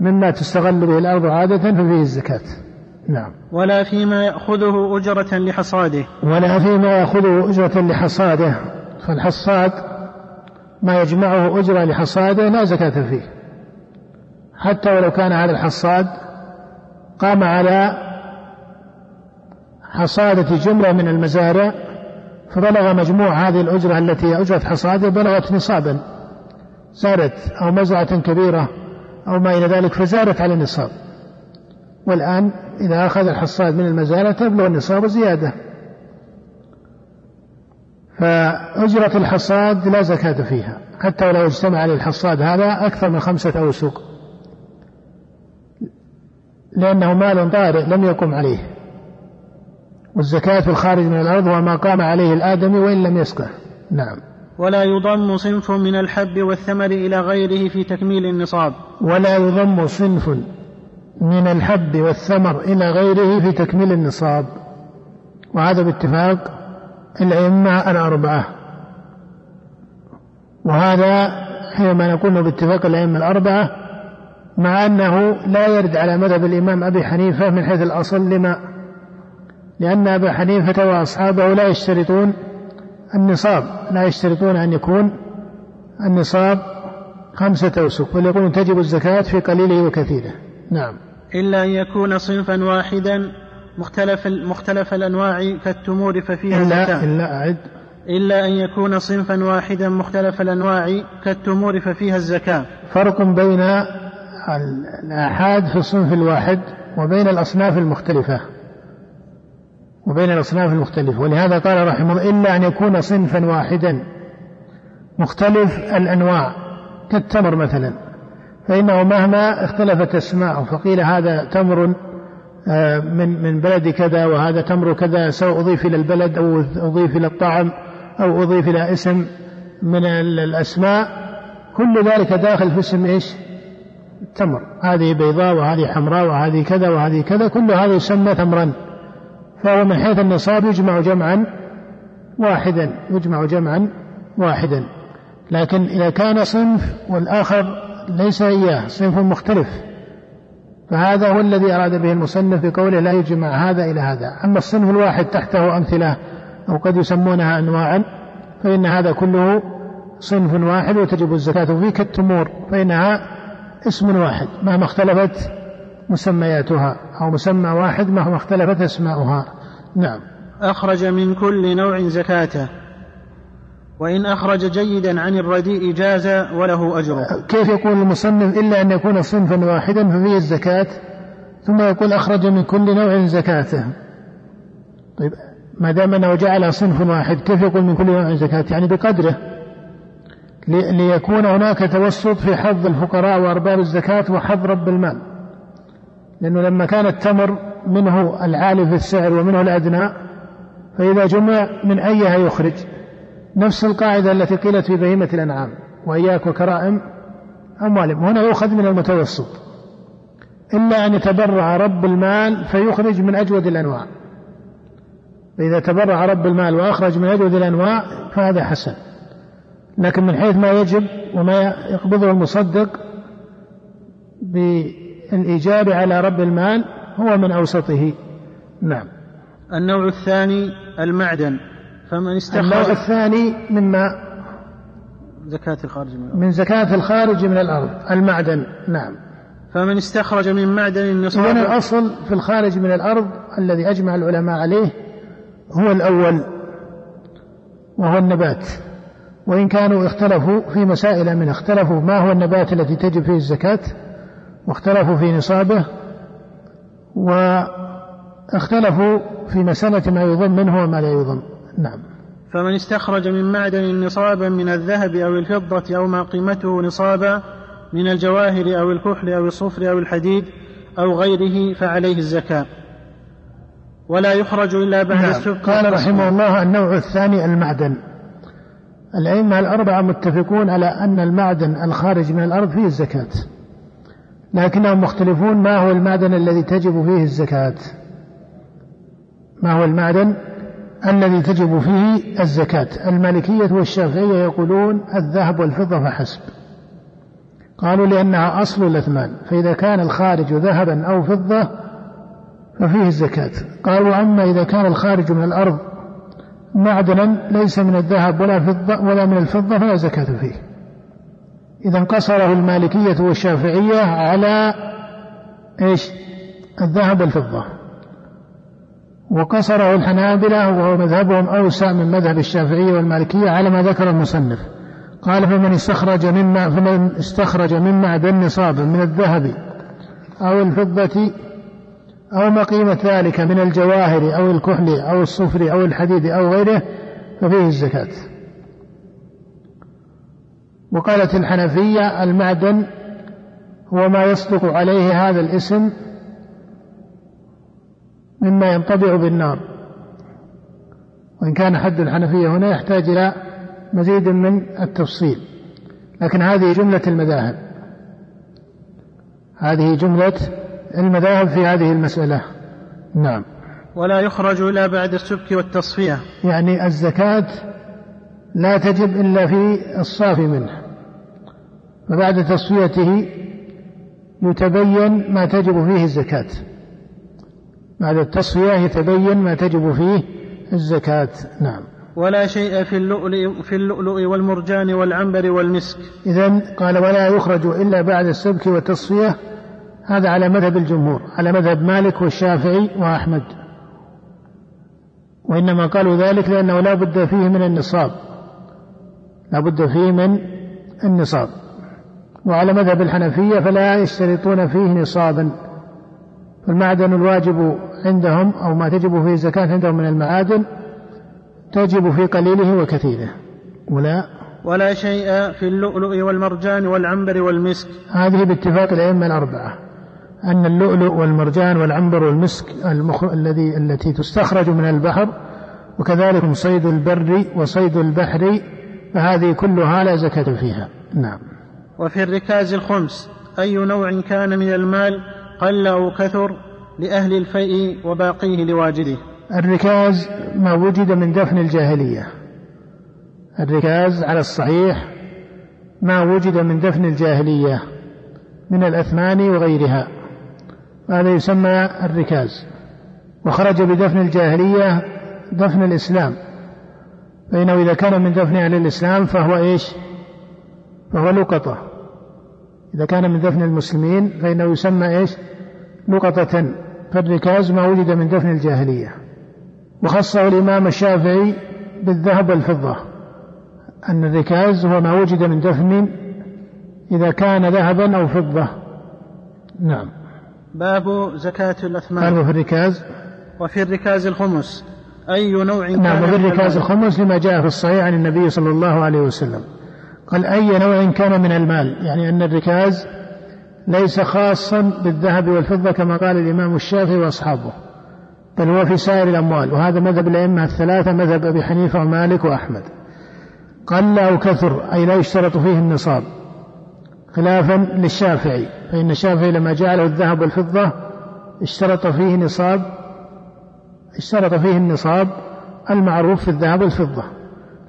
مما تستغل به الأرض عادة ففيه الزكاة. نعم. ولا فيما يأخذه أجرة لحصاده. ولا فيما يأخذه أجرة لحصاده. فالحصاد ما يجمعه أجرة لحصاده لا زكاة فيه. حتى ولو كان هذا الحصاد قام على حصادة جملة من المزارع فبلغ مجموع هذه الأجرة التي هي أجرة حصاده بلغت نصابا. زادت أو مزرعة كبيرة أو ما إلى ذلك فزادت على النصاب. والآن إذا أخذ الحصاد من المزارع تبلغ النصاب زيادة. فأجرة الحصاد لا زكاة فيها حتى ولو اجتمع على الحصاد هذا أكثر من خمسة أوسق لأنه مال طارئ لم يقم عليه. والزكاة في الخارج من الأرض وما قام عليه الآدمي وإن لم يسقه نعم. ولا يضم صنف من الحب والثمر إلى غيره في تكميل النصاب. ولا يضم صنف من الحب والثمر إلى غيره في تكميل النصاب. وهذا باتفاق الأئمة الأربعة. وهذا حينما نقول باتفاق الأئمة الأربعة مع أنه لا يرد على مذهب الإمام أبي حنيفة من حيث الأصل لما لأن أبا حنيفة وأصحابه لا يشترطون النصاب لا يشترطون أن يكون النصاب خمسة أوسق بل يقولون تجب الزكاة في قليله وكثيره. نعم. إلا أن يكون صنفا واحدا مختلف مختلف الأنواع كالتمور ففيها إلا زكاة. إلا أعد. إلا أن يكون صنفا واحدا مختلف الأنواع كالتمور ففيها الزكاة. فرق بين الآحاد في الصنف الواحد وبين الأصناف المختلفة. وبين الأصناف المختلفة ولهذا قال رحمه الله إلا أن يكون صنفا واحدا. مختلف الأنواع. كالتمر مثلا. فإنه مهما اختلفت أسماءه. فقيل هذا تمر آه، من من بلد كذا وهذا تمر كذا سواء أضيف إلى البلد أو أضيف إلى الطعم أو أضيف إلى اسم من الأسماء. كل ذلك داخل في اسم إيش؟ التمر هذه بيضاء وهذه حمراء وهذه كذا وهذه كذا. كل هذا يسمى تمرا. فهو من حيث النصاب يجمع جمعا واحدا يجمع جمعا واحدا. لكن إذا كان صنف والآخر ليس إياه صنف مختلف. فهذا هو الذي أراد به المصنف بقوله لا يجمع هذا إلى هذا. أما الصنف الواحد تحته أمثلة أو قد يسمونها أنواعا فإن هذا كله صنف واحد وتجب الزكاة فيه كالتمور فإنها اسم واحد. مهما اختلفت مسمياتها أو مسمى واحد مهما اختلفت أسماؤها. نعم. أخرج من كل نوع زكاته. وإن أخرج جيدا عن الرديء جاز وله أجر كيف يقول المصنف إلا أن يكون صنفا واحدا ففيه الزكاة؟ ثم يقول أخرج من كل نوع زكاته. طيب ما دام أنه جعل صنف واحد كيف يقول من كل نوع زكاة؟ يعني بقدره. ليكون هناك توسط في حظ الفقراء وأرباب الزكاة وحظ رب المال. لأنه لما كان التمر منه العالي في السعر ومنه الأدنى فإذا جمع من أيها يخرج. نفس القاعدة التي قيلت في بهيمة الأنعام وإياك وكرائم أموالهم. هنا يؤخذ من المتوسط. إلا أن يتبرع رب المال فيخرج من أجود الأنواع. فإذا تبرع رب المال وأخرج من أجود الأنواع فهذا حسن. لكن من حيث ما يجب وما يقبضه المصدق بالإيجاب على رب المال هو من أوسطه. نعم. النوع الثاني المعدن. فمن استخرج النوع الثاني مما زكاة الخارج من الأرض. من زكاة الخارج من الأرض. المعدن. نعم. فمن استخرج من معدن النصاب إذن الأصل في الخارج من الأرض الذي أجمع العلماء عليه هو الأول وهو النبات. وإن كانوا اختلفوا في مسائل من اختلفوا ما هو النبات التي تجب فيه الزكاة؟ واختلفوا في نصابه واختلفوا في مسألة ما يضم منه وما لا يضم. نعم. فمن استخرج من معدن نصابا من الذهب أو الفضة أو ما قيمته نصابا من الجواهر أو الكحل أو الصفر أو الحديد أو غيره فعليه الزكاة. ولا يخرج إلا بعد نعم. السبق قال رحمه الله النوع الثاني المعدن. الأئمة الأربعة متفقون على أن المعدن الخارج من الأرض فيه الزكاة. لكنهم مختلفون. ما هو المعدن الذي تجب فيه الزكاة؟ ما هو المعدن الذي تجب فيه الزكاة؟ المالكية والشافعية يقولون الذهب والفضة فحسب. قالوا لأنها أصل الأثمان فإذا كان الخارج ذهبا أو فضة ففيه الزكاة. قالوا أما إذا كان الخارج من الأرض معدنا ليس من الذهب ولا فضة ولا من الفضة فلا زكاة فيه. إذا انقصره المالكية والشافعية على إيش؟ الذهب والفضة. وقصره الحنابلة وهو مذهبهم أوسع من مذهب الشافعية والمالكية على ما ذكر المصنف. قال فمن استخرج من فمن استخرج من معدن نصابا من الذهب أو الفضة أو ما قيمة ذلك من الجواهر أو الكحل أو الصفر أو الحديد أو غيره ففيه الزكاة. وقالت الحنفية المعدن هو ما يصدق عليه هذا الاسم مما ينطبع بالنار. وإن كان حد الحنفية هنا يحتاج إلى مزيد من التفصيل. لكن هذه جملة المذاهب. هذه جملة المذاهب في هذه المسألة. نعم. ولا يخرج إلا بعد السبك والتصفية. يعني الزكاة لا تجب إلا في الصافي منه. فبعد تصفيته يتبين ما تجب فيه الزكاة. بعد التصفية يتبين ما تجب فيه الزكاة. نعم. ولا شيء في اللؤلؤ في اللؤلؤ والمرجان والعنبر والمسك. إذا قال ولا يخرج إلا بعد السبك والتصفية. هذا على مذهب الجمهور على مذهب مالك والشافعي وأحمد. وإنما قالوا ذلك لأنه لا بد فيه من النصاب. لا بد فيه من النصاب. وعلى مذهب الحنفية فلا يشترطون فيه نصابا. فالمعدن الواجب عندهم أو ما تجب فيه الزكاة عندهم من المعادن تجب في قليله وكثيره. ولا ولا شيء في اللؤلؤ والمرجان والعنبر والمسك. هذه باتفاق الأئمة الأربعة. أن اللؤلؤ والمرجان والعنبر والمسك المخ... الذي التي تستخرج من البحر وكذلك صيد البر وصيد البحر فهذه كلها لا زكاة فيها. نعم. وفي الركاز الخمس أي نوع كان من المال قل أو كثر لأهل الفيء وباقيه لواجده؟ الركاز ما وجد من دفن الجاهلية. الركاز على الصحيح ما وجد من دفن الجاهلية من الأثمان وغيرها. هذا يسمى الركاز. وخرج بدفن الجاهلية دفن الإسلام. فإنه إذا كان من دفن أهل الإسلام فهو إيش؟ فهو لقطة. إذا كان من دفن المسلمين فإنه يسمى إيش؟ لقطة. فالركاز ما وجد من دفن الجاهلية. وخصه الإمام الشافعي بالذهب والفضة. أن الركاز هو ما وجد من دفن إذا كان ذهبا أو فضة. نعم. باب زكاة الأثمان. في الركاز. وفي الركاز الخمس. أي نوع نعم وفي الركاز الخمس لما جاء في الصحيح عن النبي صلى الله عليه وسلم. قال أي نوع كان من المال؟ يعني أن الركاز ليس خاصا بالذهب والفضة كما قال الإمام الشافعي وأصحابه بل هو في سائر الأموال وهذا مذهب الأئمة الثلاثة مذهب أبي حنيفة ومالك وأحمد. قل أو كثر أي لا يشترط فيه النصاب خلافا للشافعي فإن الشافعي لما جعله الذهب والفضة اشترط فيه نصاب اشترط فيه النصاب المعروف في الذهب والفضة.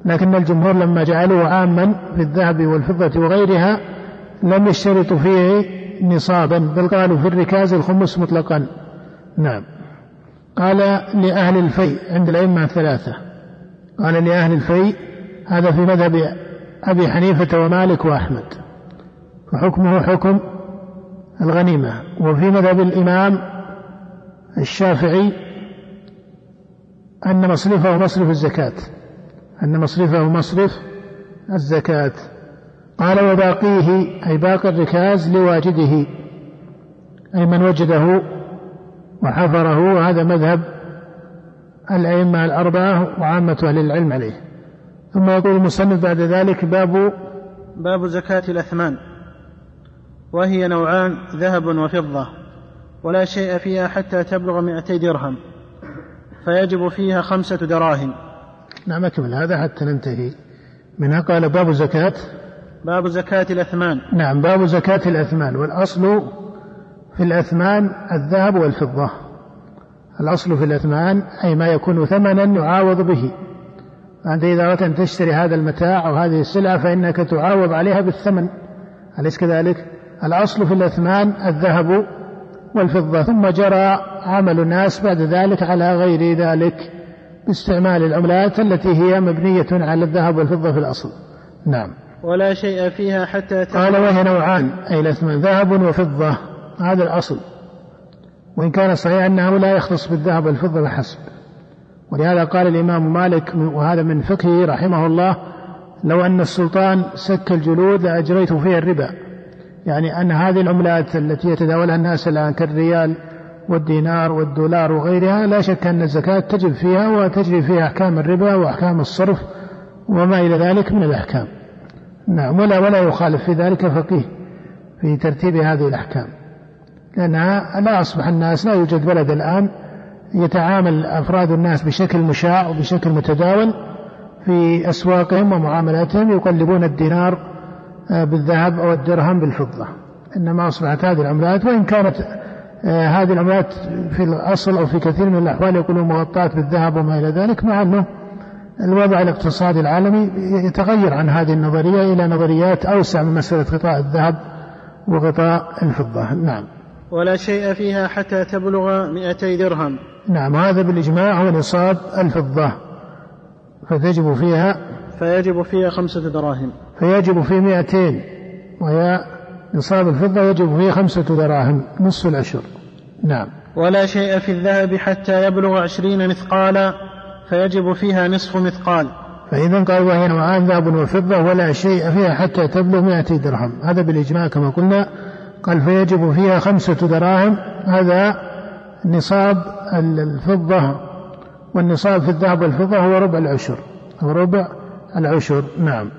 لكن الجمهور لما جعلوه عاما في الذهب والفضة وغيرها لم يشترطوا فيه نصابا بل قالوا في الركاز الخمس مطلقا. نعم. قال لأهل الفيء عند الأئمة الثلاثة. قال لأهل الفيء هذا في مذهب أبي حنيفة ومالك وأحمد. فحكمه حكم الغنيمة. وفي مذهب الإمام الشافعي أن مصرفه مصرف الزكاة. أن مصرفه مصرف الزكاة. قال وباقيه أي باقي الركاز لواجده. أي من وجده وحفره وهذا مذهب الأئمة الأربعة وعامة أهل العلم عليه. ثم يقول المصنف بعد ذلك باب باب زكاة الأثمان. وهي نوعان ذهب وفضة. ولا شيء فيها حتى تبلغ مئتي درهم. فيجب فيها خمسة دراهم. نعم أكمل هذا حتى ننتهي منها. قال باب زكاة. باب زكاة الأثمان. نعم باب زكاة الأثمان. والأصل في الأثمان الذهب والفضة. الأصل في الأثمان أي ما يكون ثمنا يعاوض به. فأنت إذا أردت أن تشتري هذا المتاع أو هذه السلعة فإنك تعاوض عليها بالثمن. أليس كذلك؟ الأصل في الأثمان الذهب والفضة. ثم جرى عمل الناس بعد ذلك على غير ذلك باستعمال العملات التي هي مبنية على الذهب والفضة في الأصل. نعم. ولا شيء فيها حتى قال وهي نوعان أي الأثمان ذهب وفضة. هذا الأصل. وإن كان صحيح أنه لا يختص بالذهب والفضة فحسب ولهذا قال الإمام مالك وهذا من فقهه رحمه الله لو أن السلطان سك الجلود لأجريت فيها الربا. يعني أن هذه العملات التي يتداولها الناس الآن كالريال والدينار والدولار وغيرها لا شك أن الزكاة تجب فيها وتجري فيها أحكام الربا وأحكام الصرف وما إلى ذلك من الأحكام. نعم ولا ولا يخالف في ذلك فقيه في ترتيب هذه الأحكام. لأنها لا أصبح الناس لا يوجد بلد الآن يتعامل أفراد الناس بشكل مشاع وبشكل متداول في أسواقهم ومعاملاتهم يقلبون الدينار بالذهب أو الدرهم بالفضة. إنما أصبحت هذه العملات وإن كانت آه، هذه العملات في الأصل أو في كثير من الأحوال يكونون مغطاة بالذهب وما إلى ذلك مع أنه الوضع الاقتصادي العالمي يتغير عن هذه النظرية إلى نظريات أوسع من مسألة غطاء الذهب وغطاء الفضة. نعم. ولا شيء فيها حتى تبلغ مئتي درهم. نعم هذا بالإجماع هو نصاب الفضة. فتجب فيها فيجب فيها خمسة دراهم. فيجب في مئتين وهي نصاب الفضة يجب فيه خمسة دراهم نصف العشر. نعم. ولا شيء في الذهب حتى يبلغ عشرين مثقالا فيجب فيها نصف مثقال. فإذا قال وهي نوعان ذهب وفضة ولا شيء فيها حتى تبلغ مئة درهم. هذا بالإجماع كما قلنا. قال فيجب فيها خمسة دراهم. هذا نصاب الفضة والنصاب في الذهب والفضة هو ربع العشر هو ربع العشر نعم.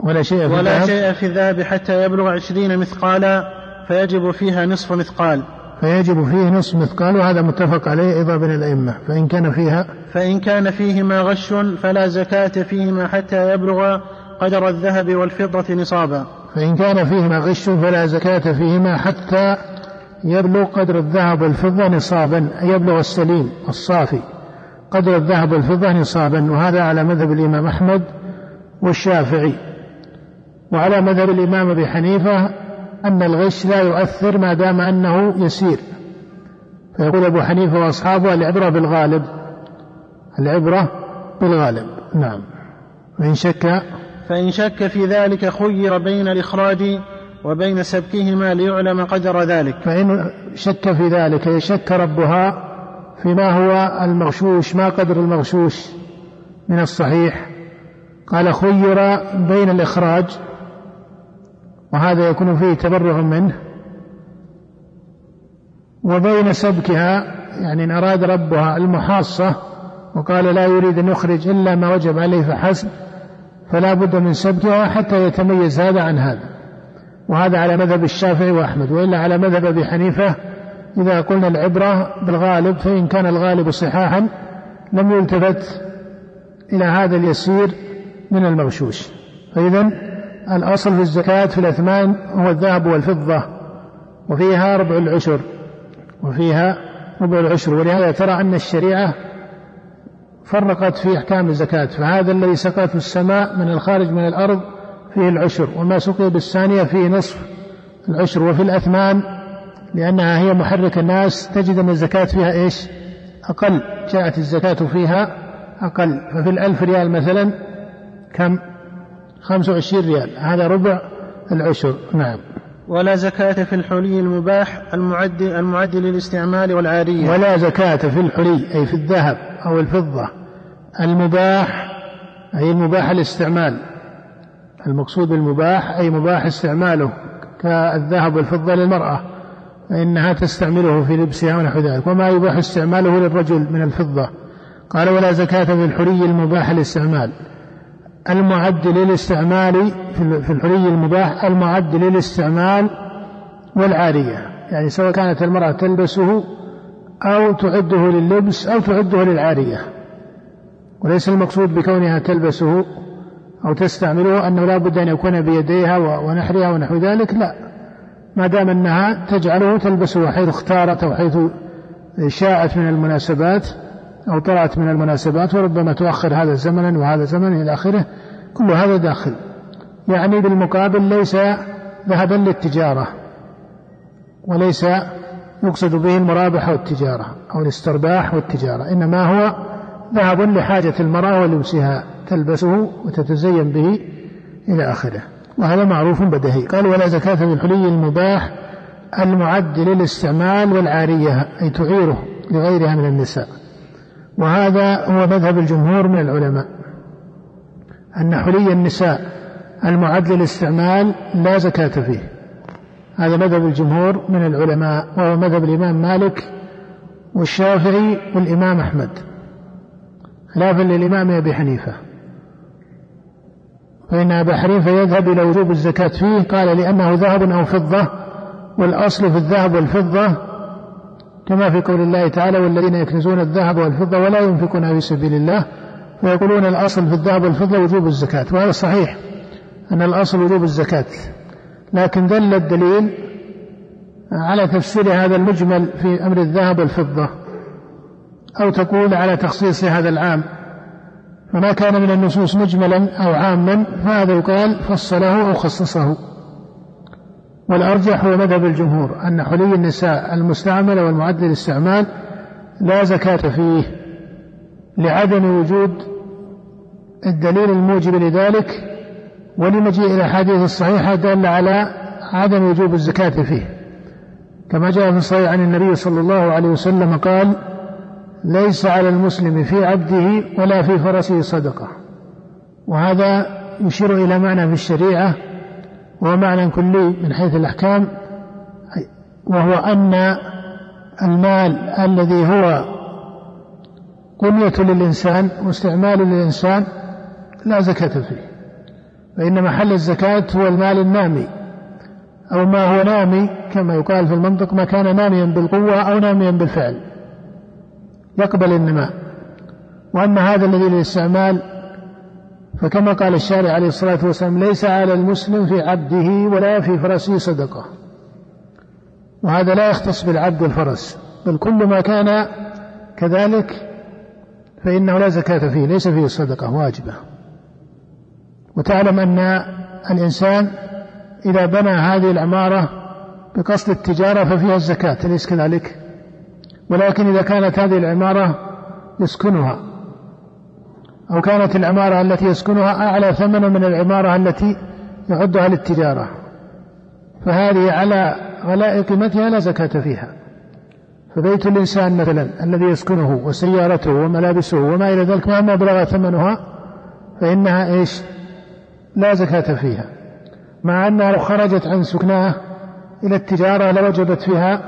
ولا شيء في ولا الذهب؟ شيء في الذهب حتى يبلغ عشرين مثقالا فيجب فيها نصف مثقال. فيجب فيه نصف مثقال وهذا متفق عليه أيضا بين الأئمة. فإن كان فيها؟ فإن كان فيهما غش فلا زكاة فيهما حتى يبلغ قدر الذهب والفضة نصابا. فإن كان فيهما غش فلا زكاة فيهما حتى يبلغ قدر الذهب والفضة نصابا يبلغ السليم الصافي قدر الذهب والفضة نصابا. وهذا على مذهب الإمام أحمد. والشافعي. وعلى مذهب الإمام أبي حنيفة أن الغش لا يؤثر ما دام أنه يسير. فيقول أبو حنيفة وأصحابه العبرة بالغالب. العبرة بالغالب. نعم. وإن شك فإن شك في ذلك خير بين الإخراج وبين سبكهما ليعلم قدر ذلك. فإن شك في ذلك يشك ربها فيما هو المغشوش ما قدر المغشوش من الصحيح قال خير بين الإخراج وهذا يكون فيه تبرع منه وبين سبكها يعني إن أراد ربها المحاصة وقال لا يريد أن يخرج إلا ما وجب عليه فحسب فلا بد من سبكها حتى يتميز هذا عن هذا. وهذا على مذهب الشافعي وأحمد وإلا على مذهب أبي حنيفة إذا قلنا العبرة بالغالب فإن كان الغالب صحاحا لم يلتفت إلى هذا اليسير من المغشوش فإذا الأصل في الزكاة في الأثمان هو الذهب والفضة وفيها ربع العشر وفيها ربع العشر. ولهذا ترى أن الشريعة فرقت في أحكام الزكاة. فهذا الذي سقط السماء من الخارج من الأرض فيه العشر وما سقي بالثانية فيه نصف العشر. وفي الأثمان لأنها هي محرك الناس تجد أن الزكاة فيها إيش؟ أقل. جاءت الزكاة فيها أقل. ففي الألف ريال مثلا كم؟ خمسة وعشرين ريال. هذا ربع العشر. نعم. ولا زكاة في الحلي المباح المعد المعد للاستعمال والعارية. ولا زكاة في الحلي أي في الذهب أو الفضة. المباح أي المباح الاستعمال. المقصود بالمباح أي مباح استعماله كالذهب والفضة للمرأة فإنها تستعمله في لبسها ونحو ذلك. وما يباح استعماله للرجل من الفضة. قال ولا زكاة في الحلي المباح الاستعمال. المعد للاستعمال في الحلي المباح المعد للاستعمال والعارية. يعني سواء كانت المرأة تلبسه أو تعده لللبس أو تعده للعارية. وليس المقصود بكونها تلبسه أو تستعمله أنه لا بد أن يكون بيديها ونحرها ونحو ذلك لا. ما دام أنها تجعله تلبسه حيث اختارت أو حيث شاءت من المناسبات أو طلعت من المناسبات وربما تؤخر هذا زمنا وهذا زمنا إلى آخره كل هذا داخل. يعني بالمقابل ليس ذهبا للتجارة وليس يقصد به المرابحة والتجارة أو الاسترباح والتجارة إنما هو ذهب لحاجة المرأة ولبسها تلبسه وتتزين به إلى آخره. وهذا معروف بدهي. قال ولا زكاة في الحلي المباح المعد للاستعمال والعارية أي تعيره لغيرها من النساء. وهذا هو مذهب الجمهور من العلماء أن حلي النساء المعد للاستعمال لا زكاة فيه. هذا مذهب الجمهور من العلماء وهو مذهب الإمام مالك والشافعي والإمام أحمد. خلافا للإمام أبي حنيفة. فإن أبا حنيفة يذهب إلى وجوب الزكاة فيه قال لأنه ذهب أو فضة والأصل في الذهب والفضة كما في قول الله تعالى والذين يكنزون الذهب والفضة ولا ينفقونها في سبيل الله فيقولون الأصل في الذهب والفضة وجوب الزكاة وهذا صحيح أن الأصل وجوب الزكاة. لكن دل الدليل على تفسير هذا المجمل في أمر الذهب والفضة أو تقول على تخصيص هذا العام. فما كان من النصوص مجملا أو عاما فهذا يقال فصله أو خصصه. والأرجح هو مذهب الجمهور أن حلي النساء المستعملة والمعد للاستعمال لا زكاة فيه لعدم وجود الدليل الموجب لذلك ولمجيء الأحاديث الصحيحة دل على عدم وجوب الزكاة فيه. كما جاء في الصحيح عن النبي صلى الله عليه وسلم قال ليس على المسلم في عبده ولا في فرسه صدقة. وهذا يشير إلى معنى في الشريعة وهو معنى كلي من حيث الأحكام وهو أن المال الذي هو قنية للإنسان واستعمال للإنسان لا زكاة فيه فإن محل الزكاة هو المال النامي أو ما هو نامي كما يقال في المنطق ما كان ناميا بالقوة أو ناميا بالفعل يقبل النماء وأما هذا الذي للاستعمال فكما قال الشارع عليه الصلاة والسلام ليس على المسلم في عبده ولا في فرسه صدقة. وهذا لا يختص بالعبد والفرس بل كل ما كان كذلك فإنه لا زكاة فيه ليس فيه صدقة واجبة. وتعلم أن الإنسان إذا بنى هذه العمارة بقصد التجارة ففيها الزكاة أليس كذلك؟ ولكن إذا كانت هذه العمارة يسكنها. أو كانت العمارة التي يسكنها أعلى ثمنا من العمارة التي يعدها للتجارة. فهذه على غلاء قيمتها لا زكاة فيها. فبيت الإنسان مثلا الذي يسكنه وسيارته وملابسه وما إلى ذلك مهما بلغ ثمنها فإنها إيش؟ لا زكاة فيها. مع أنها لو خرجت عن سكناه إلى التجارة لوجبت فيها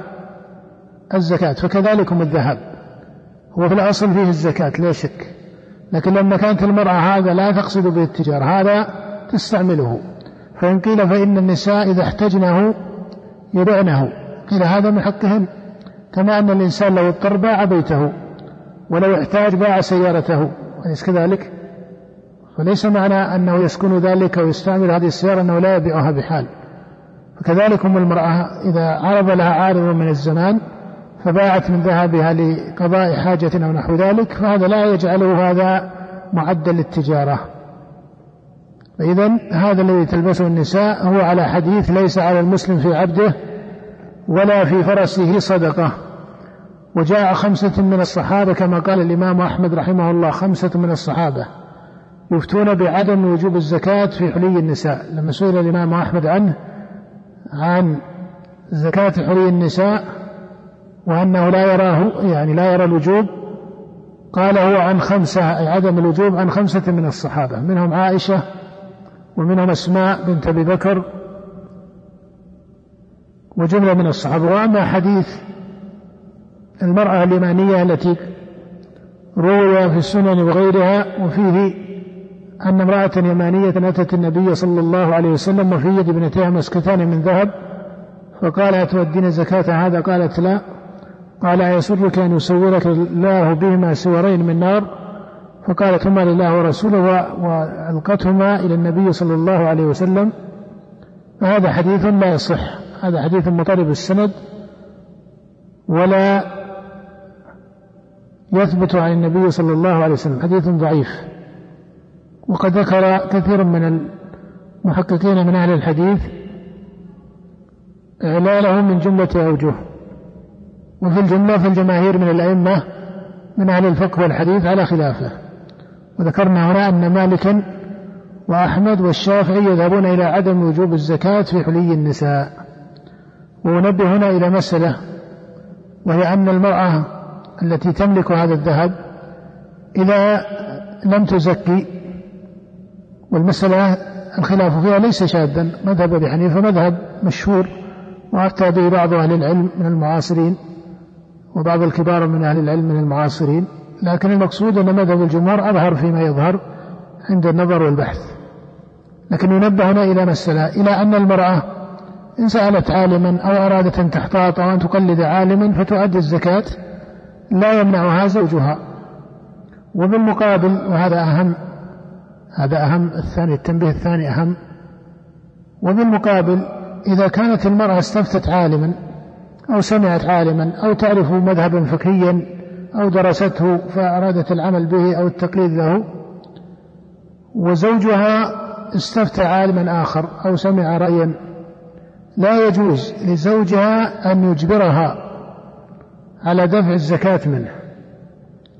الزكاة. فكذلكم الذهب. هو في الأصل فيه الزكاة لا شك. لكن لما كانت المرأة هذا لا تقصد به التجارة هذا تستعمله. فإن قيل فإن النساء إذا احتجنه يبعنه. قيل هذا من حقهن كما أن الإنسان لو اضطر باع بيته ولو احتاج باع سيارته. أليس كذلك؟ وليس معنى أنه يسكن ذلك ويستعمل هذه السيارة أنه لا يبيعها بحال. فكذلك أم المرأة إذا عرض لها عارض من الزمان فباعت من ذهبها لقضاء حاجة أو نحو ذلك فهذا لا يجعله هذا معدا للتجارة. فإذا هذا الذي تلبسه النساء هو على حديث ليس على المسلم في عبده ولا في فرسه صدقة. وجاء خمسة من الصحابة كما قال الإمام أحمد رحمه الله خمسة من الصحابة يفتون بعدم وجوب الزكاة في حلي النساء. لما سئل الإمام أحمد عنه عن زكاة حلي النساء وأنه لا يراه يعني لا يرى الوجوب. قال هو عن خمسة عدم الوجوب عن خمسة من الصحابة منهم عائشة ومنهم أسماء بنت أبي بكر وجملة من الصحابة. وأما حديث المرأة اليمانية التي روي في السنن وغيرها وفيه أن امرأة يمانية أتت النبي صلى الله عليه وسلم وفي يد ابنتها مسكتان من ذهب فقال أتودين زكاة هذا؟ قالت لا. قال أيسرك أن يصورك الله بهما سورين من نار؟ فقالت هما لله ورسوله وألقتهما إلى النبي صلى الله عليه وسلم. فهذا حديث لا يصح. هذا حديث مطرب السند ولا يثبت عن النبي صلى الله عليه وسلم. حديث ضعيف. وقد ذكر كثير من المحققين من أهل الحديث إعلاله من جملة أوجه. وفي الجملة في الجماهير من الأئمة من أهل الفقه والحديث على خلافه. وذكرنا هنا أن مالكا وأحمد والشافعي يذهبون إلى عدم وجوب الزكاة في حلي النساء. ونبه هنا إلى مسألة وهي أن المرأة التي تملك هذا الذهب إذا لم تزكي والمسألة الخلاف فيها ليس شاذا. مذهب أبي حنيفة مذهب مشهور به بعض أهل العلم من المعاصرين. وبعض الكبار من أهل العلم من المعاصرين لكن المقصود أن مذهب الجمهور أظهر فيما يظهر عند النظر والبحث. لكن ينبه هنا إلى مسألة إلى أن المرأة إن سألت عالما أو أرادت أن تحتاط أو أن تقلد عالما فتؤدي الزكاة لا يمنعها زوجها. وبالمقابل وهذا أهم هذا أهم الثاني التنبيه الثاني أهم. وبالمقابل إذا كانت المرأة استفتت عالما أو سمعت عالما أو تعرف مذهبا فقهيا أو درسته فأرادت العمل به أو التقليد له. وزوجها استفتى عالما آخر أو سمع رأيا. لا يجوز لزوجها أن يجبرها على دفع الزكاة منه.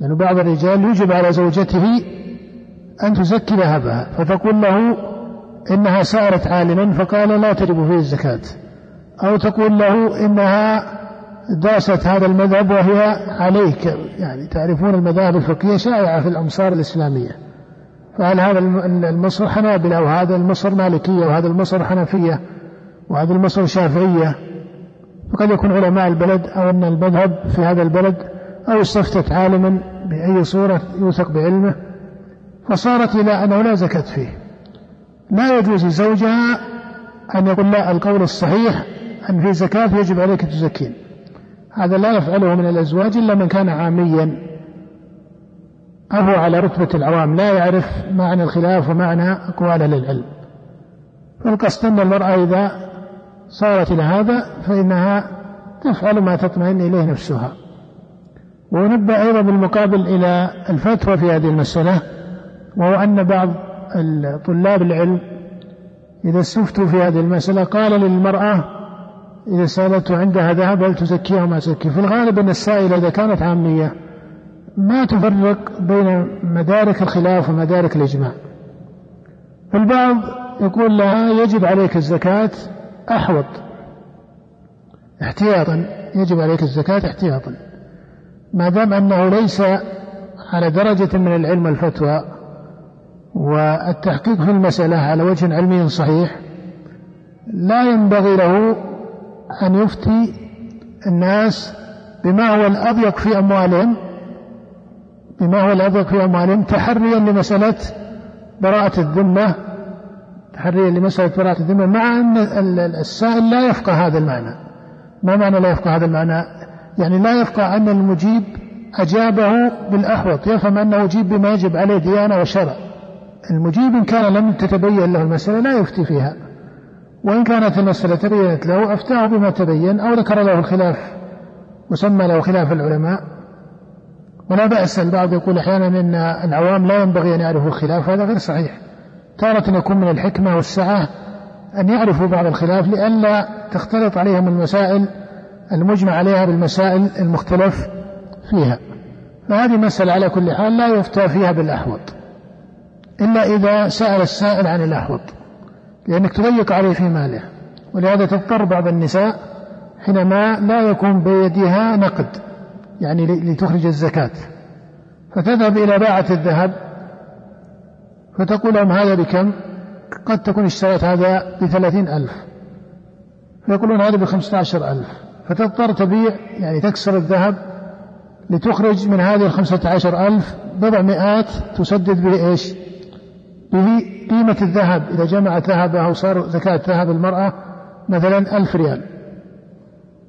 لأن بعض الرجال يجب على زوجته أن تزكي ذهبها فتقول له إنها سألت عالما فقال لا تجب فيه الزكاة. أو تقول له إنها داست هذا المذهب وهي عليك يعني تعرفون المذاهب الفقهية شائعة في الأمصار الإسلامية. فهل هذا المصر حنابلة وهذا المصر مالكية وهذا المصر حنفية وهذا المصر شافعية؟ فقد يكون علماء البلد أو أن المذهب في هذا البلد أو استفتت عالما بأي صورة يوثق بعلمه. فصارت إلى أنه لا زكاة فيه. لا يجوز لزوجها أن يقول لا القول الصحيح أن في زكاة يجب عليك تزكين هذا لا يفعله من الأزواج إلا من كان عاميا. أو هو على رتبة العوام لا يعرف معنى الخلاف ومعنى أقوال أهل العلم. فالقصد أن المرأة إذا صارت إلى هذا فإنها تفعل ما تطمئن إليه نفسها. ونبه أيضا بالمقابل إلى الفتوى في هذه المسألة وهو أن بعض طلاب العلم إذا استفتوا في هذه المسألة قال للمرأة إذا سألته عندها ذهب هل تزكيها ما تزكي في الغالب أن السائلة إذا كانت عامية ما تفرق بين مدارك الخلاف ومدارك الإجماع. فالبعض يقول لها يجب عليك الزكاة أحوط. احتياطا يجب عليك الزكاة احتياطا. ما دام أنه ليس على درجة من العلم الفتوى والتحقيق في المسألة على وجه علمي صحيح لا ينبغي له أن يفتي الناس بما هو الأضيق في أموالهم بما هو الأضيق في أموالهم تحريا لمسألة براءة الذمة تحريا لمسألة براءة الذمة مع أن السائل لا يفقه هذا المعنى. ما معنى لا يفقه هذا المعنى؟ يعني لا يفقه أن المجيب أجابه بالأحوط يفهم أنه يجيب بما يجب عليه ديانة وشرع. المجيب إن كان لم تتبين له المسألة لا يفتي فيها. وإن كانت المسألة تبينت له أفتاه بما تبين أو ذكر له الخلاف وسمى له خلاف العلماء. ولا بأس البعض يقول أحيانا أن العوام لا ينبغي أن يعرفوا الخلاف هذا غير صحيح. تارة يكون من الحكمة والسعة أن يعرفوا بعض الخلاف لئلا تختلط عليهم المسائل المجمع عليها بالمسائل المختلف فيها. فهذه مسألة على كل حال لا يفتى فيها بالأحوط إلا إذا سأل السائل عن الأحوط. لأنك تضيق عليه في ماله. ولهذا تضطر بعض النساء حينما لا يكون بيدها نقد يعني لتخرج الزكاة. فتذهب إلى باعة الذهب فتقول لهم هذا بكم؟ قد تكون اشتريت هذا بثلاثين ألف. فيقولون هذا بخمسة عشر ألف. فتضطر تبيع يعني تكسر الذهب لتخرج من هذه الخمسة عشر ألف بضع مئات تسدد به إيش؟ به قيمة الذهب إذا جمعت ذهبها وصار زكاة ذهب المرأة مثلا ألف ريال.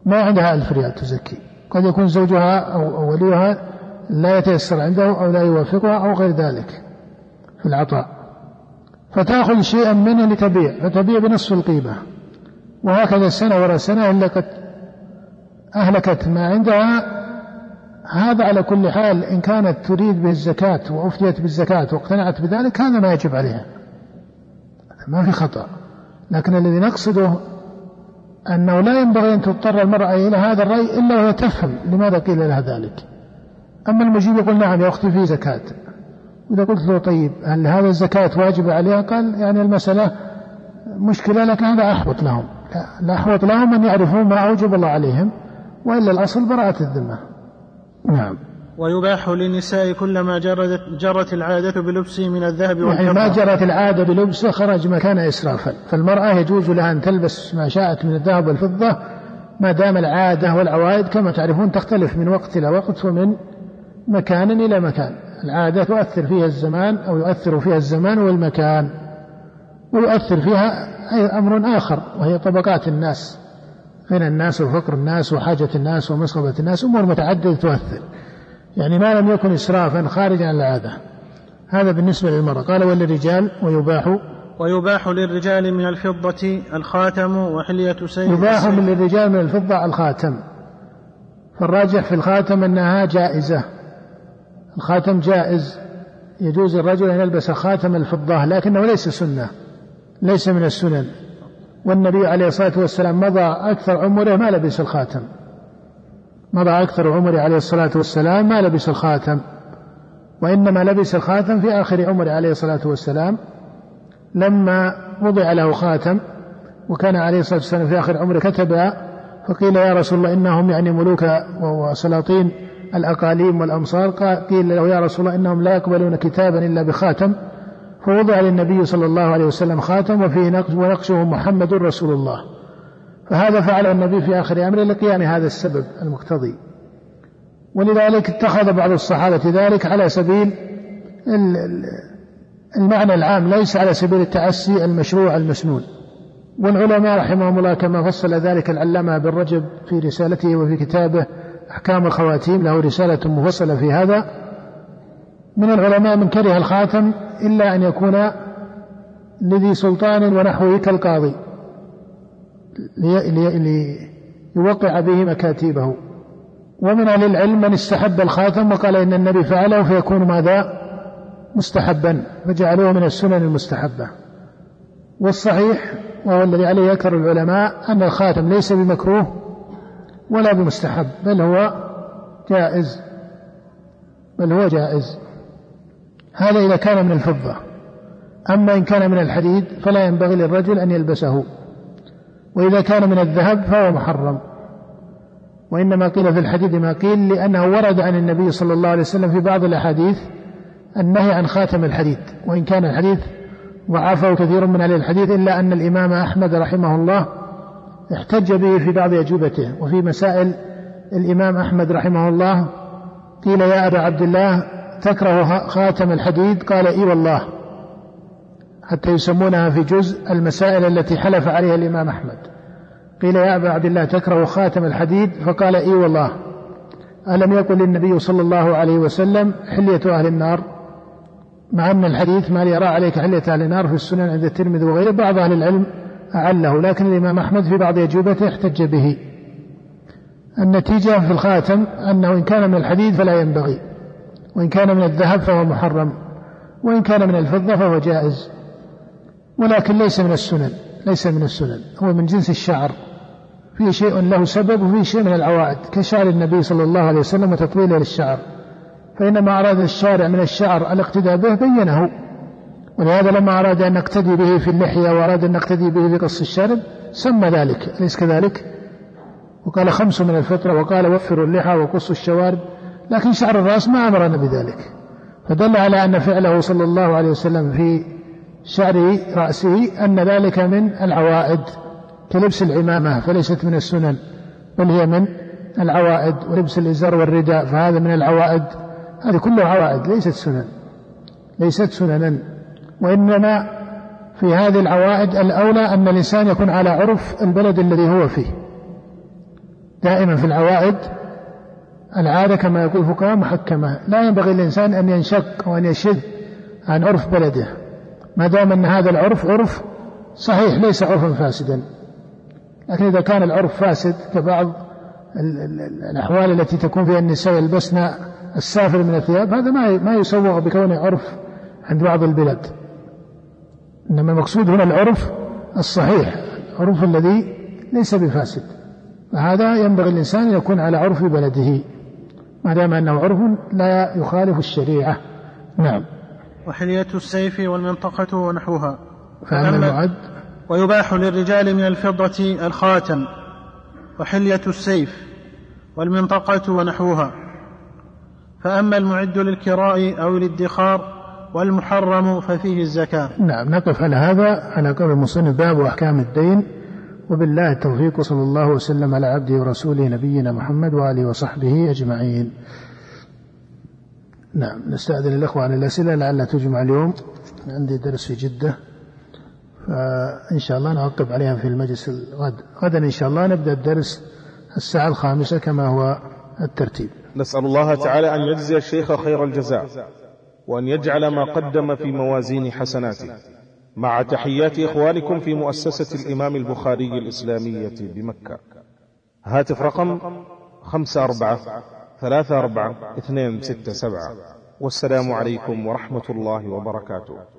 ما عندها ألف ريال تزكي. قد يكون زوجها أو وليها لا يتيسر عنده أو لا يوافقها أو غير ذلك في العطاء. فتأخذ شيئا منه لتبيع فتبيع بنصف القيمة. وهكذا سنة وراء سنة إلا قد أهلكت ما عندها هذا على كل حال إن كانت تريد به الزكاة وأفتيت بالزكاة واقتنعت بذلك هذا ما يجب عليها. ما في خطأ. لكن الذي نقصده أنه لا ينبغي أن تضطر المرأة إلى هذا الرأي إلا وهي تفهم لماذا قيل لها ذلك. أما المجيب يقول نعم يا أختي في زكاة. إذا قلت له طيب هل هذا الزكاة واجبة عليها؟ قال يعني المسألة مشكلة لكن هذا أحوط لهم. لا أحوط لهم أن يعرفوا ما أوجب الله عليهم وإلا الأصل براءة الذمة. نعم. ويباح للنساء كلما جرت, جرت العادة بلبسه من الذهب والفضة. يعني ما جرت العادة بلبسه خرج مكان إسرافا فالمرأة يجوز لها أن تلبس ما شاءت من الذهب والفضة ما دام العادة والعوائد كما تعرفون تختلف من وقت إلى وقت ومن مكان إلى مكان. العادة تؤثر فيها الزمان أو يؤثر فيها الزمان والمكان ويؤثر فيها أمر آخر وهي طبقات الناس. غنى الناس وفقر الناس وحاجة الناس ومسغبة الناس أمور متعددة تؤثر. يعني ما لم يكن إسرافا خارجا عن العادة. هذا بالنسبة للمرأة. قال وللرجال ويباح ويباح للرجال من الفضة الخاتم وحلية سيد يباح من للرجال من الفضة الخاتم. فالراجح في الخاتم أنها جائزة. الخاتم جائز. يجوز الرجل أن يلبس خاتم الفضة لكنه ليس سنة ليس من السنن. والنبي عليه الصلاة والسلام مضى أكثر عمره ما لبس الخاتم. مضى أكثر عمره عليه الصلاة والسلام ما لبس الخاتم. وإنما لبس الخاتم في آخر عمره عليه الصلاة والسلام لما وضع له خاتم. وكان عليه الصلاة والسلام في آخر عمره كتب فقيل يا رسول الله إنهم يعني ملوك وسلاطين الأقاليم والأمصار. قيل له يا رسول الله إنهم لا يقبلون كتابا إلا بخاتم. فوضع للنبي صلى الله عليه وسلم خاتم وفيه نقش ونقشه محمد رسول الله. فهذا فعله النبي في آخر أمره لقيام هذا السبب المقتضي. ولذلك اتخذ بعض الصحابة ذلك على سبيل المعنى العام ليس على سبيل التعسي المشروع المسنون. والعلماء رحمهم الله كما فصل ذلك العلامة بن رجب في رسالته وفي كتابه أحكام الخواتيم له رسالة مفصلة في هذا. من العلماء من كره الخاتم إلا أن يكون لذي سلطان ونحوه كالقاضي ليوقع به مكاتيبه ومن أهل العلم من استحب الخاتم وقال إن النبي فعله فيكون ماذا؟ مستحبا فجعلوه من السنن المستحبة. والصحيح وهو الذي عليه أكثر العلماء أن الخاتم ليس بمكروه ولا بمستحب بل هو جائز بل هو جائز. هذا إذا كان من الفضة أما إن كان من الحديد فلا ينبغي للرجل أن يلبسه. وإذا كان من الذهب فهو محرم. وإنما قيل في الحديث ما قيل لأنه ورد عن النبي صلى الله عليه وسلم في بعض الأحاديث النهي عن خاتم الحديد. وإن كان الحديث ضعفه كثير من أهل الحديث إلا أن الإمام أحمد رحمه الله احتج به في بعض أجوبته. وفي مسائل الإمام أحمد رحمه الله قيل يا أبا عبد الله تكره خاتم الحديد؟ قال إي والله. حتى يسمونها في جزء المسائل التي حلف عليها الإمام أحمد. قيل يا أبا عبد الله تكره خاتم الحديد؟ فقال إي والله. ألم يقل النبي صلى الله عليه وسلم حلية أهل النار؟ مع أن الحديث ما يرى عليك حلية أهل النار في السنن عند الترمذي وغيره بعض أهل العلم أعله لكن الإمام أحمد في بعض أجوبته احتج به. النتيجة في الخاتم أنه إن كان من الحديد فلا ينبغي. وإن كان من الذهب فهو محرم وإن كان من الفضة فهو جائز ولكن ليس من السنن ليس من السنن هو من جنس الشعر فيه شيء له سبب وفيه شيء من العوائد كشعر النبي صلى الله عليه وسلم وتطويله للشعر فإنما أراد الشارع من الشعر الاقتداء به بينه ولهذا لما أراد أن نقتدي به في اللحية وأراد أن نقتدي به في قص الشارب سمى ذلك أليس كذلك؟ وقال خمس من الفطرة وقال وفروا اللحى وقصوا الشوارب لكن شعر الرأس ما أمرنا بذلك. فدل على أن فعله صلى الله عليه وسلم في شعر رأسه أن ذلك من العوائد كلبس العمامة فليست من السنن بل هي من العوائد ولبس الإزار والرداء فهذا من العوائد. هذه كلها عوائد ليست سنن. ليست سننا. وإنما في هذه العوائد الأولى أن الإنسان يكون على عرف البلد الذي هو فيه. دائما في العوائد العادة كما يقول الفقهاء محكمة. لا ينبغي الإنسان أن ينشق وأن يشذ عن عرف بلده. ما دام أن هذا العرف عرف صحيح ليس عرفا فاسدا. لكن إذا كان العرف فاسد كبعض الأحوال التي تكون فيها النساء يلبسن السافر من الثياب هذا ما ما يسوغ بكونه عرف عند بعض البلاد. إنما المقصود هنا العرف الصحيح العرف الذي ليس بفاسد. فهذا ينبغي الإنسان أن يكون على عرف بلده. ما دام أنه عرف لا يخالف الشريعة. نعم. وحلية السيف والمنطقة ونحوها. فأما المعد. ويباح للرجال من الفضة الخاتم. وحلية السيف والمنطقة ونحوها. فأما المعد للكراء أو الادخار والمحرم ففيه الزكاة. نعم. نقف على هذا. على قول المصنف باب أحكام الدين. وبالله التوفيق صلى الله وسلم على عبده ورسوله نبينا محمد وآله وصحبه أجمعين. نعم نستأذن الأخوة عن الأسئلة لعلها تجمع اليوم. عندي درس في جدة فإن شاء الله نوقف عليها في المجلس الغد. غدا إن شاء الله نبدأ الدرس الساعة الخامسة كما هو الترتيب. نسأل الله تعالى أن يجزي الشيخ خير الجزاء وأن يجعل ما قدم في موازين حسناته. مع تحيات إخوانكم في مؤسسة الإمام البخاري الإسلامية بمكة. هاتف رقم خمسة أربعة ثلاثة أربعة اثنين ستة سبعة. والسلام عليكم ورحمة الله وبركاته.